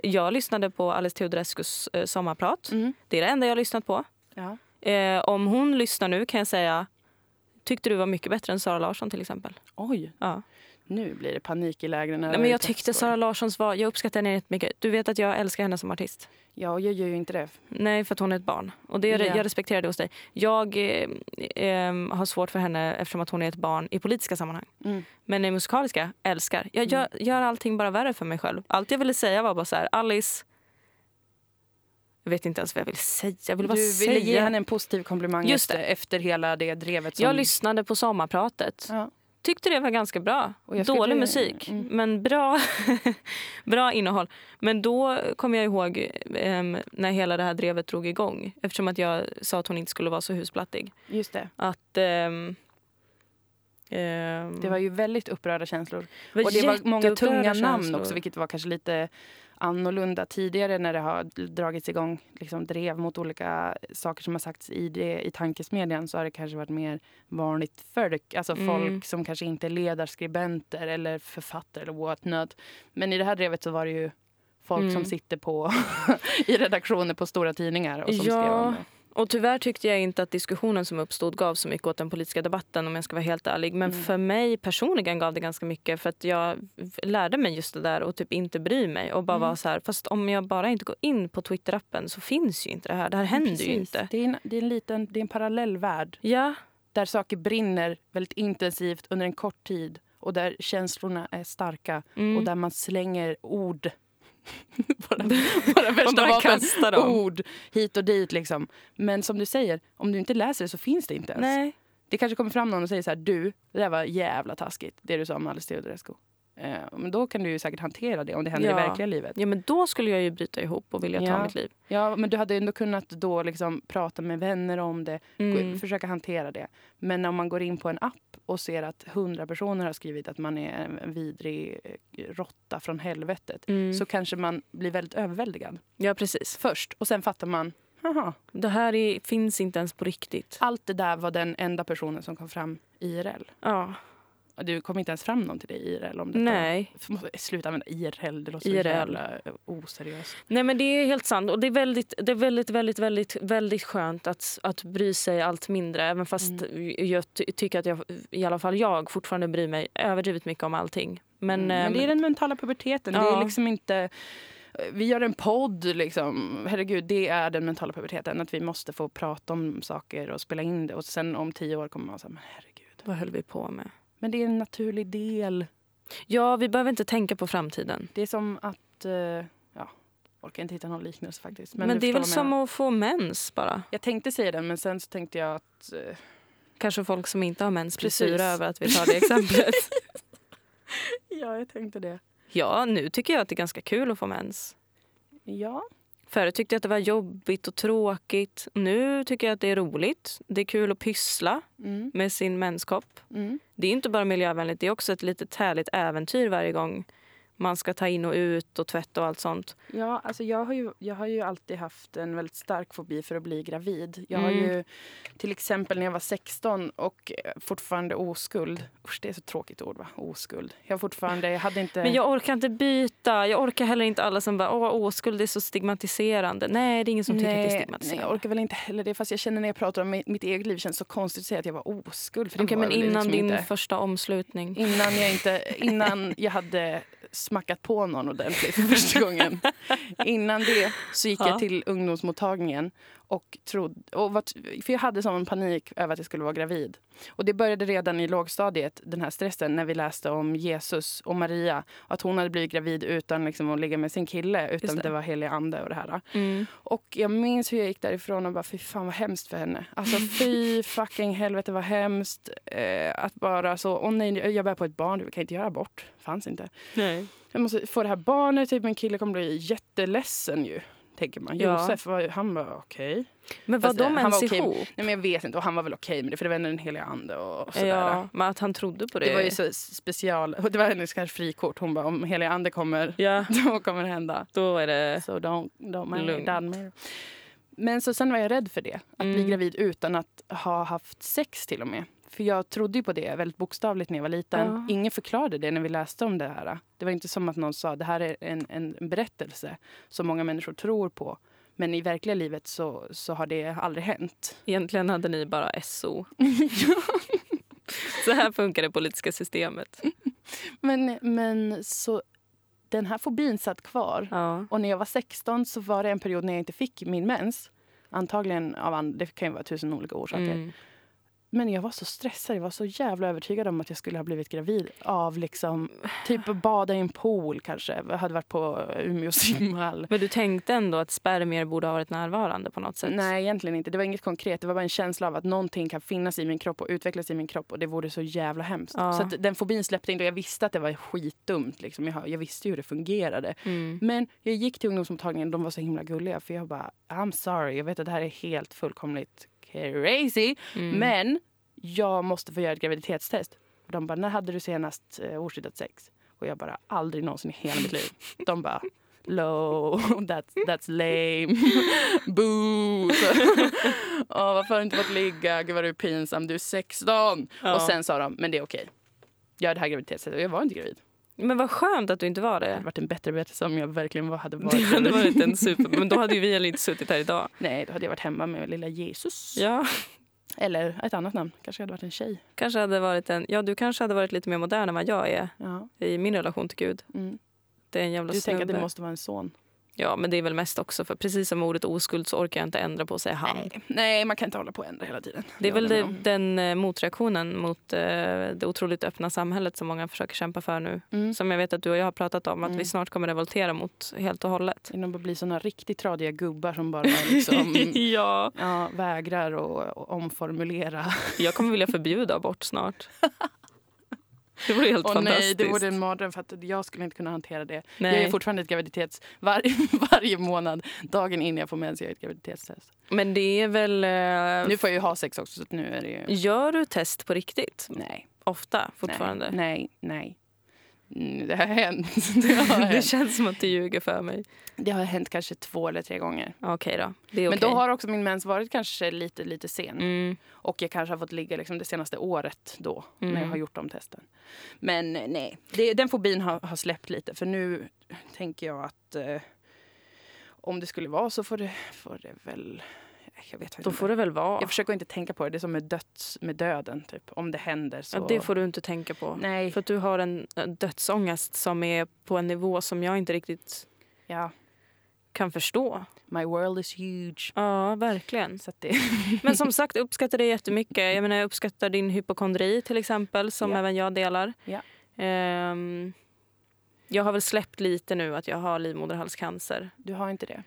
jag lyssnade på Alice Teodorescus eh, sommarprat. Mm. Det är det enda jag har lyssnat på. Ja. Eh, om hon lyssnar nu kan jag säga, tyckte du var mycket bättre än Sara Larsson till exempel. Oj, Ja. nu blir det panik i lägren. Nej, men jag tyckte Sara Larssons var, jag uppskattar henne jättemycket. Du vet att jag älskar henne som artist. Ja, jag gör ju inte det. Nej, för att hon är ett barn. Och det, Ja. Jag respekterar det hos dig. Jag eh, eh, har svårt för henne eftersom att hon är ett barn i politiska sammanhang. Mm. Men i musikaliska, älskar. Jag gör, gör allting bara värre för mig själv. Allt jag ville säga var bara så här, Alice... Jag vet inte ens vad jag ville säga. Jag ville bara Du ville ge henne en positiv komplimang Just efter, efter hela det drevet. Som... Jag lyssnade på sommarpratet. Ja. Tyckte det var ganska bra. Dålig skulle- musik, Mm. men bra, bra innehåll. Men då kom jag ihåg em, när hela det här drevet drog igång. Eftersom att jag sa att hon inte skulle vara så husplattig. Just det. Att, Ehm, Det var ju väldigt upprörda känslor. var och det var många tunga namn känslor. också, vilket var kanske lite annorlunda tidigare när det har dragits igång liksom drev mot olika saker som har sagts i, det, i tankesmedjan så har det kanske varit mer vanligt folk, alltså Mm. folk som kanske inte är ledarskribenter eller författare eller what not. Men i det här drevet så var det ju folk Mm. som sitter på i redaktioner på stora tidningar och som Ja. skrev om det. Och tyvärr tyckte jag inte att diskussionen som uppstod gav så mycket åt den politiska debatten om jag ska vara helt ärlig. Men Mm. för mig personligen gav det ganska mycket för att jag lärde mig just det där och typ inte bry mig och bara Mm. vara så här, fast om jag bara inte går in på Twitter-appen så finns ju inte det här. Det här händer ju Precis. inte. Det är, en, det, är en liten, det är en parallell värld Ja, där saker brinner väldigt intensivt under en kort tid och där känslorna är starka mm. och där man slänger ord. våra, våra värsta bara vapen. Ord hit och dit. Liksom. Men som du säger, om du inte läser det så finns det inte ens. Nej. Det kanske kommer fram någon och säger så här, du, det där var jävla taskigt, det du sa om Alice Teodorescu. Eh, men då kan du ju säkert hantera det om det händer Ja. i verkliga livet. Ja, men då skulle jag ju bryta ihop och vilja ta Ja. mitt liv. Ja, men du hade ändå kunnat då liksom prata med vänner om det, Mm. försöka hantera det. Men om man går in på en app och ser att hundra personer har skrivit att man är en vidrig eh, råtta från helvetet Mm. så kanske man blir väldigt överväldigad Ja, precis. först. Och sen fattar man, haha, Det här är, finns inte ens på riktigt. allt det där var den enda personen som kom fram IRL. Ja. Du kom inte ens fram någon till dig IRL om detta. Nej. Sluta använda IRL, det låter så IRL. jävla eh, oseriöst. Nej men det är helt sant och det är väldigt, det är väldigt, väldigt, väldigt, väldigt skönt att, att bry sig allt mindre. Även fast Mm. jag ty- tycker att jag, i alla fall jag fortfarande bryr mig överdrivet mycket om allting. Men, Mm, men det är ehm, den mentala puberteten. Det ja. är liksom inte... Vi gör en podd, liksom. Herregud, det är den mentala puberteten. Att vi måste få prata om saker och spela in det. Och sen om tio år kommer man säga, men herregud. vad höll vi på med? Men det är en naturlig del. Ja, vi behöver inte tänka på framtiden. Det är som att... eh, Ja, orkar inte hitta någon liknelse faktiskt. Men, du det är väl som att få mens bara. Jag tänkte säga den, men sen så tänkte jag att... eh, Kanske folk som inte har mens blir sura över att vi tar det exemplet. Ja, jag tänkte det. ja, nu tycker jag att det är ganska kul att få mens. Ja. Förut tyckte jag att det var jobbigt och tråkigt. Nu tycker jag att det är roligt. Det är kul att pyssla Mm. med sin menskopp. Mm. Det är inte bara miljövänligt, det är också ett litet härligt äventyr varje gång man ska ta in och ut och tvätta och allt sånt. Ja, alltså jag har, ju, jag har ju alltid haft en väldigt stark fobi för att bli gravid. Jag har Mm. ju till exempel när jag var 16 och eh, fortfarande oskuld. Usch, det är så tråkigt ord va? Oskuld. Jag fortfarande, jag hade inte... Men jag orkar inte byta. Jag orkar heller inte alla som bara åh oskuld är så stigmatiserande. Nej, det är ingen som tycker att det är nej, nej, stigmatiserande. jag orkar väl inte heller det. Fast jag känner när jag pratar om mitt, eget liv känns så konstigt att säga att jag var oskuld. För det var men väl innan liksom din inte. första omslutning. Innan jag, inte, innan jag hade smackat på någon ordentligt för första gången. Innan det så gick Ja. jag till ungdomsmottagningen. Och trodde, och var, för jag hade sån panik över att jag skulle vara gravid. Och det började redan i lågstadiet, den här stressen, när vi läste om Jesus och Maria. Att hon hade blivit gravid utan liksom att ligga med sin kille, utan det. det. var helig ande och det här. Mm. Och jag minns hur jag gick därifrån och bara fy fan vad hemskt för henne. Alltså fy fucking helvete vad hemskt. Eh, att bara så, åh nej jag bär på ett barn, du kan inte göra abort. Fanns inte. Nej. Jag måste få det här barnet, typ min kille kommer bli jätteledsen ju. Tänker man. Ja. Josef, var, han var okej. Men var Fast, eh, de han ens okej. ihop? Nej men jag vet inte, och han var väl okej med det för det var ändå den heliga ande och sådär. Ja, men att han trodde på det. Det var ju så special, det var hennes kanske frikort. Hon bara om heliga ande kommer, Ja, då kommer det hända. då är det... Så don't, don't marry, Lugn. don't marry. Men så sen var jag rädd för det. Att bli Mm. gravid utan att ha haft sex till och med. För jag trodde ju på det väldigt bokstavligt när jag var liten. Ja. Ingen förklarade det när vi läste om det här. Det var inte som att någon sa det här är en, en berättelse som många människor tror på. Men i verkliga livet så, så har det aldrig hänt. Egentligen hade ni bara SO. Så här funkar det politiska systemet. Men, men så den här fobin satt kvar. Ja. Och när jag var 16 så var det en period när jag inte fick min mens. Antagligen av and- det kan ju vara tusen olika orsaker. Mm. Men jag var så stressad, jag var så jävla övertygad om att jag skulle ha blivit gravid av liksom, typ bada i en pool kanske. Jag hade varit på Umeå simhall. Men du tänkte ändå att spermier borde ha varit närvarande på något sätt? Nej, egentligen inte. Det var inget konkret. Det var bara en känsla av att någonting kan finnas i min kropp och utvecklas i min kropp och det vore så jävla hemskt. Ja. Så den fobin släppte inte jag visste att det var skitdumt. Liksom. Jag, jag visste ju hur det fungerade. Mm. Men jag gick till ungdomsmottagningen de var så himla gulliga för jag bara I'm sorry, jag vet att det här är helt fullkomligt crazy Mm. men jag måste få göra ett graviditetstest. Och de bara, när hade du senast eh, oskyddat sex? Och jag bara, aldrig någonsin i hela mitt liv. De bara, low, that's, that's lame, boo. Åh, varför har du inte fått ligga? Gud vad du är pinsam, du är 16. Ja. Och sen sa de, men det är okej. Jag är det här graviditetstestet och jag var inte gravid. Men vad skönt att du inte var Det det. hade varit en bättre berättelse om jag verkligen hade varit Det hade varit en super... Men då hade ju vi heller inte suttit här idag. Nej, då hade jag varit hemma med lilla Jesus. Ja, Eller ett annat namn. Kanske hade varit en tjej. kanske hade varit en... Ja, du kanske hade varit lite mer modern än vad jag är Ja. i min relation till Gud. Mm. Det är en jävla Du tänker att snubbe. det måste vara en son? Ja, men det är väl mest också för precis som ordet oskuld så orkar jag inte ändra på att säga han. Nej. Nej, man kan inte hålla på och ändra hela tiden. Det är väl det, den eh, motreaktionen mot eh, det otroligt öppna samhället som många försöker kämpa för nu. Mm. Som jag vet att du och jag har pratat om att Mm. vi snart kommer revoltera mot helt och hållet. Genom att bli såna riktigt tradiga gubbar som bara liksom, ja. ja, vägrar att omformulera. Jag kommer vilja förbjuda abort snart. Det vore helt Åh fantastiskt. nej, det vore en mardröm för att jag skulle inte kunna hantera det. Nej. Jag är fortfarande ett graviditets... Var, varje månad, dagen innan jag får mens, jag ett graviditetstest. Men det är väl... eh, Nu får jag ju ha sex också så nu är det ju... Gör du test på riktigt? Nej. Ofta fortfarande? Nej, nej. nej. Mm, det har hänt. Det har Det hänt. känns som att du ljuger för mig. Det har hänt kanske två eller tre gånger. Okej då. Det är Men då har också min mens varit kanske lite, lite sen. Mm. Och jag kanske har fått ligga liksom det senaste året då, när jag Mm. har gjort de testen. Men eh, nej, det, den fobin har, har släppt lite. För nu tänker jag att eh, om det skulle vara så får det, får det väl... Jag vet Då får det väl vara. Jag försöker inte tänka på det. Det är som med, döds, med döden. Typ. Om det händer så... Ja, det får du inte tänka på. Nej. För att du har en en dödsångest som är på en nivå som jag inte riktigt Ja, kan förstå. my world is huge. Ja, verkligen. Det, Men som sagt, uppskattar det jättemycket. Jag, menar, jag uppskattar din hypokondri till exempel, som Ja. även jag delar. Ja. Ehm, jag har väl släppt lite nu att jag har livmoderhalscancer. du har inte det.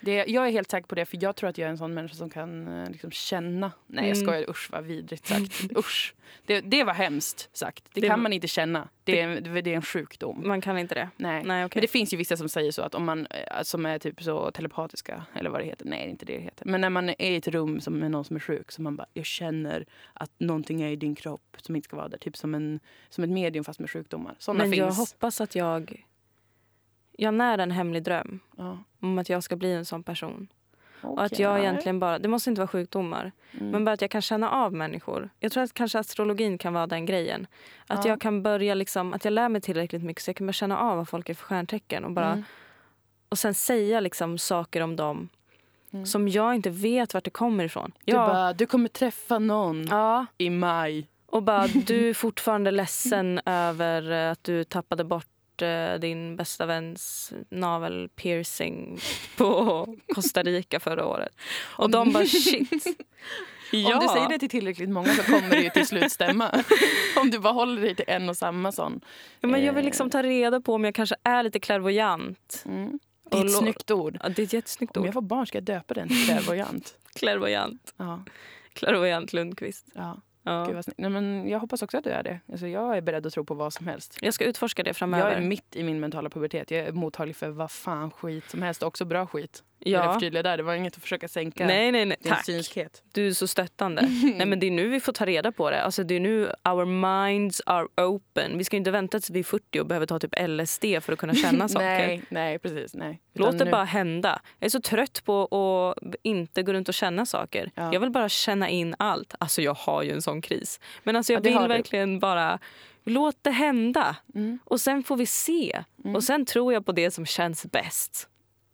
Det. Jag är helt säker på det, för jag tror att jag är en sån människa som kan eh, liksom känna... Nej, jag Mm. skojar. Usch, vad vidrigt sagt. Usch. Det, det var hemskt sagt. Det, Det kan man inte känna. Det är, det är en sjukdom. Man kan inte det. Nej. Nej, okej. Men det finns ju vissa som säger så att om man eh, som är typ så telepatiska eller vad det heter. Nej, inte det det heter. Men när man är i ett rum som med någon som är sjuk så man bara jag känner att någonting är i din kropp som inte ska vara där. Typ som en som ett medium fast med sjukdomar. Sådana Men finns. jag hoppas att jag... Jag när en hemlig dröm Ja. om att jag ska bli en sån person. Och att jag egentligen bara... Det måste inte vara sjukdomar. Mm. Men bara att jag kan känna av människor. Jag tror att kanske astrologin kan vara den grejen. Att Ja. jag kan börja liksom, att jag lär mig tillräckligt mycket så jag kan börja känna av vad folk är för stjärntecken. Och, bara, Mm. och sen säga liksom saker om dem Mm. som jag inte vet vart det kommer ifrån. Du Ja, bara, du kommer träffa någon ja, i maj. och bara du är fortfarande ledsen över att du tappade bort eh, din bästa väns navelpiercing på Costa Rica förra året. Och de bara shit. Ja. Om du säger det till tillräckligt många så kommer det ju till slut stämma. Om du bara håller dig till en och samma sån. Ja, men jag vill Eh. liksom ta reda på om jag kanske är lite klärvoajant. Mm. Det är ett snyggt ord. Ja, det är ett jättesnyggt Om ord. jag får barn ska jag döpa den till klärvoajant. Klärvoajant. Ja. Klärvoajant Lundqvist. Ja. Ja. Gud. Nej, men jag hoppas också att du är det. Alltså, jag är beredd att tro på vad som helst. Jag ska utforska det framöver. Jag är mitt i min mentala pubertet. Jag är mottaglig för vad fan skit som helst. Också bra skit. Jag ja. förtydliga där. Det var inget att försöka sänka Nej, nej, nej. din Tack. synskhet. Du är så stöttande. nej, men det är nu vi får ta reda på det. Alltså, det är nu our minds are open. Vi ska inte vänta tills vi är 40 och behöver ta typ LSD för att kunna känna saker. Nej, nej, precis. Nej. Låt det nu- bara hända. Jag är så trött på att inte gå runt och känna saker. Ja. Jag vill bara känna in allt. Alltså jag har ju en sån kris. Men alltså jag Ja, vill har du. verkligen bara låt det hända. Mm. Och sen får vi se. Mm. Och sen tror jag på det som känns bäst.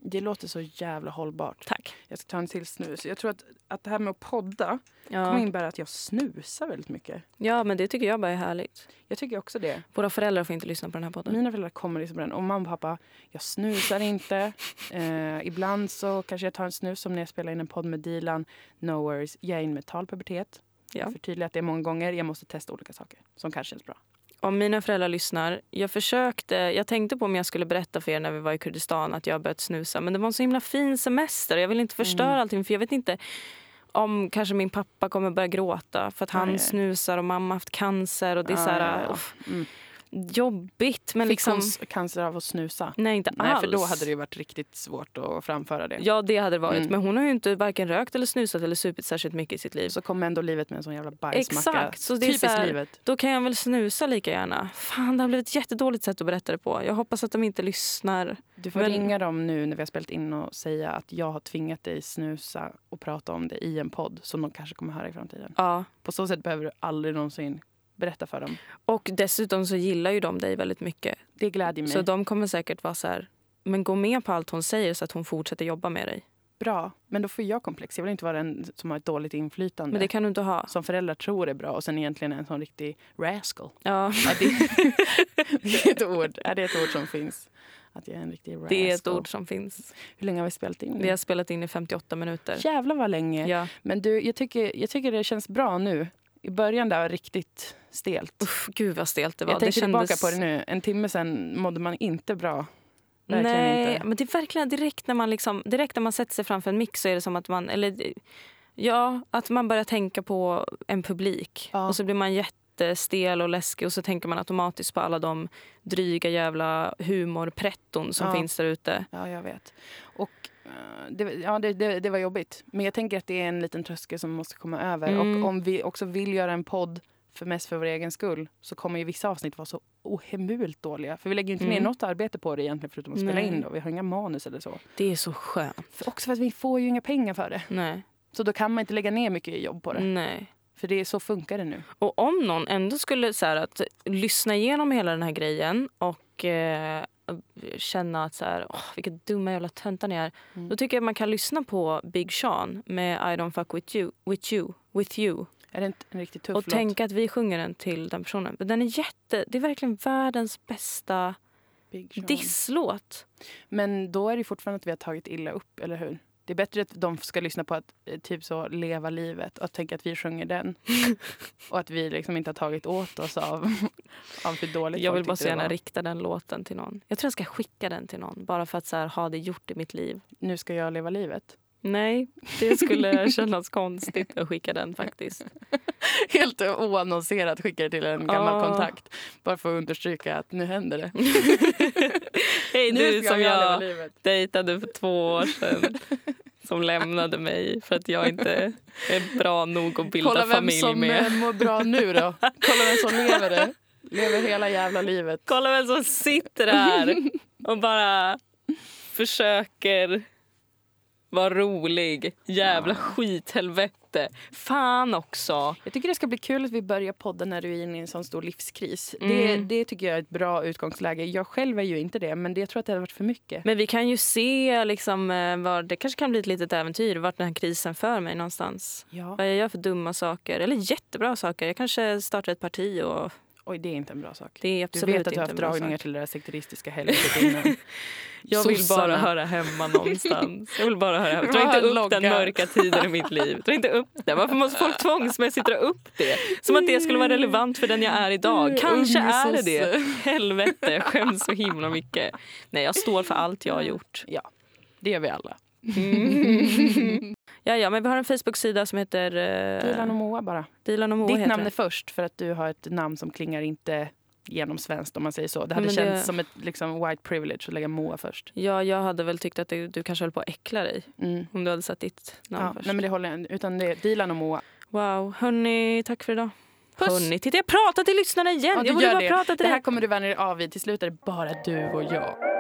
Det låter så jävla hållbart. Tack. Jag ska ta en till snus. Jag tror att, att det här med att podda kommer Ja. innebära att jag snusar väldigt mycket. ja, men det tycker jag bara är härligt. Jag tycker också det. Våra föräldrar får inte lyssna på den här podden. Mina föräldrar kommer liksom på den. Och mamma och pappa, jag snusar inte. Eh, ibland så kanske jag tar en snus som när jag spelar in en podd med Dilan. No worries. Jag är i en mental pubertet. Ja. Jag förtydligar att det är många gånger. Jag måste testa olika saker som kanske känns bra. Om mina föräldrar lyssnar. Jag försökte, jag tänkte på om jag skulle berätta för er när vi var i Kurdistan att jag börjat snusa. Men det var en så himla fin semester. Jag vill inte förstöra Mm. allting för jag vet inte om kanske min pappa kommer börja gråta för att han Nej. snusar och mamma haft cancer. Och det är Ja, så här, ja, ja. Mm. Jobbigt. Men Fick liksom, hon cancer av att snusa? nej, inte Nej, alls. för då hade det ju varit riktigt svårt att framföra det. Ja, det hade det varit. Mm. Men hon har ju inte varken rökt eller snusat eller supit särskilt mycket i sitt liv. Så kom ändå livet med en sån jävla bajsmacka. Exakt, så det är Typiskt så här- livet. Då kan jag väl snusa lika gärna. Fan, det har blivit ett jättedåligt sätt att berätta det på. Jag hoppas att de inte lyssnar. Du får Men- ringa dem nu när vi har spelat in och säga att jag har tvingat dig snusa och prata om det i en podd som de kanske kommer höra i framtiden. Ja. På så sätt behöver du aldrig någonsin berätta för dem. Och dessutom så gillar ju de dig väldigt mycket. Det glädjer mig. Så de kommer säkert vara så här, men gå med på allt hon säger så att hon fortsätter jobba med dig. Bra, men då får jag komplex. Jag vill inte vara den som har ett dåligt inflytande. Men det kan du inte ha. Som föräldrar tror är bra och sen egentligen är en sån riktig rascal. Ja, Ja, det, det är ett ord. Ja, det är ett ord som finns. Att jag är en riktig rascal. det är ett ord som finns. Hur länge har vi spelat in? Vi har spelat in i 58 minuter. Jävlar vad länge. Ja. Men du, jag tycker, jag tycker det känns bra nu. I början där var riktigt stelt. Uff, gud vad stelt det var. jag tänker det kändes... tillbaka på det nu. En timme sen mådde man inte bra. Verkligen Nej, inte. men det är verkligen direkt när man liksom, direkt när man sätter sig framför en mix så är det som att man, eller ja, att man börjar tänka på en publik. Ja. Och så blir man jättestel och läskig och så tänker man automatiskt på alla de dryga jävla humorpretton som Ja. finns där ute. Ja, jag vet. Och, det, ja, det, det, det var jobbigt. Men jag tänker att det är en liten tröskel som måste komma över. Mm. Och om vi också vill göra en podd för mest för vår egen skull så kommer ju vissa avsnitt vara så ohemult dåliga. För vi lägger ju inte ner Mm. något arbete på det egentligen förutom att spela Nej. in. Då. Vi har inga manus eller så. Det är så skönt. För också för att vi får ju inga pengar för det. Nej. Så då kan man inte lägga ner mycket jobb på det. Nej. För det är så funkar det nu. Och om någon ändå skulle så här, att lyssna igenom hela den här grejen och eh, känna att så här, åh, vilka dumma jävla töntar ni är. Mm. Då tycker jag man kan lyssna på Big Sean med I don't fuck with you, with you, with you. Är det en riktigt tuff och låt? tänka att vi sjunger den till den personen. Men Den är jätte, det är verkligen världens bästa disslåt. Men då är det fortfarande att vi har tagit illa upp, eller hur? Det är bättre att de ska lyssna på att eh, typ så leva livet och tänka att vi sjunger den. och att vi liksom inte har tagit åt oss av, av hur dåligt Jag vill bara så gärna rikta den låten till någon. Jag tror jag ska skicka den till någon bara för att så här, ha det gjort i mitt liv. Nu ska jag leva livet. Nej, det skulle kännas konstigt att skicka den faktiskt. Helt oannonserat skickar det till en gammal Ja. kontakt. Bara för att understryka att nu händer det. Nu du som jag livet. dejtade för två år sedan. Som lämnade mig för att jag inte är bra nog att bilda Kolla vem familj som med. eh, mår bra nu då. Kolla vem som lever det. Lever hela jävla livet. Kolla vem som sitter här och bara försöker vara rolig. Jävla skithelvete. Fan också. Jag tycker det ska bli kul att vi börjar podda när du är inne i en sån stor livskris. Det, Mm. det tycker jag är ett bra utgångsläge. Jag själv är ju inte det, men det, jag tror att det hade varit för mycket. Men vi kan ju se liksom, eh, var, det kanske kan bli ett litet äventyr vart den här krisen för mig någonstans. Ja. Vad jag gör för dumma saker, eller jättebra saker. Jag kanske startar ett parti och Oj, det är inte en bra sak. det är Du absolut vet att du har haft dragningar till det där sekteristiska helvetet innan. Jag vill bara Sossarna. höra hemma någonstans. Jag vill bara höra hemma. Dra inte Bara upp logga. den mörka tiden i mitt liv. Dra inte upp det. Varför måste folk tvångsmässigt dra upp det? Som att det skulle vara relevant för den jag är idag. Kanske Ung är det det. Helvete, jag skäms så himla mycket. Nej, jag står för allt jag har gjort. Ja, det gör vi alla. Ja, ja, men vi har en Facebook-sida som heter uh, Dilan och Moa bara. Dilan och Moa. Ditt namn är först för att du har ett namn som klingar inte genom svenskt om man säger så. Det hade men känts det- som ett liksom, white privilege att lägga Moa först. Ja, jag hade väl tyckt att du, du kanske höll på att äckla dig Mm. om du hade satt ditt namn Ja, först. nej, men det håller jag Utan det är Dilan och Moa. Wow, hörni, tack för idag. Puss! Hörni, titta jag pratar till lyssnarna igen. Ja, jag borde bara det. prata till Det dig. här kommer du vänja dig av vid. Till slut är det bara du och jag.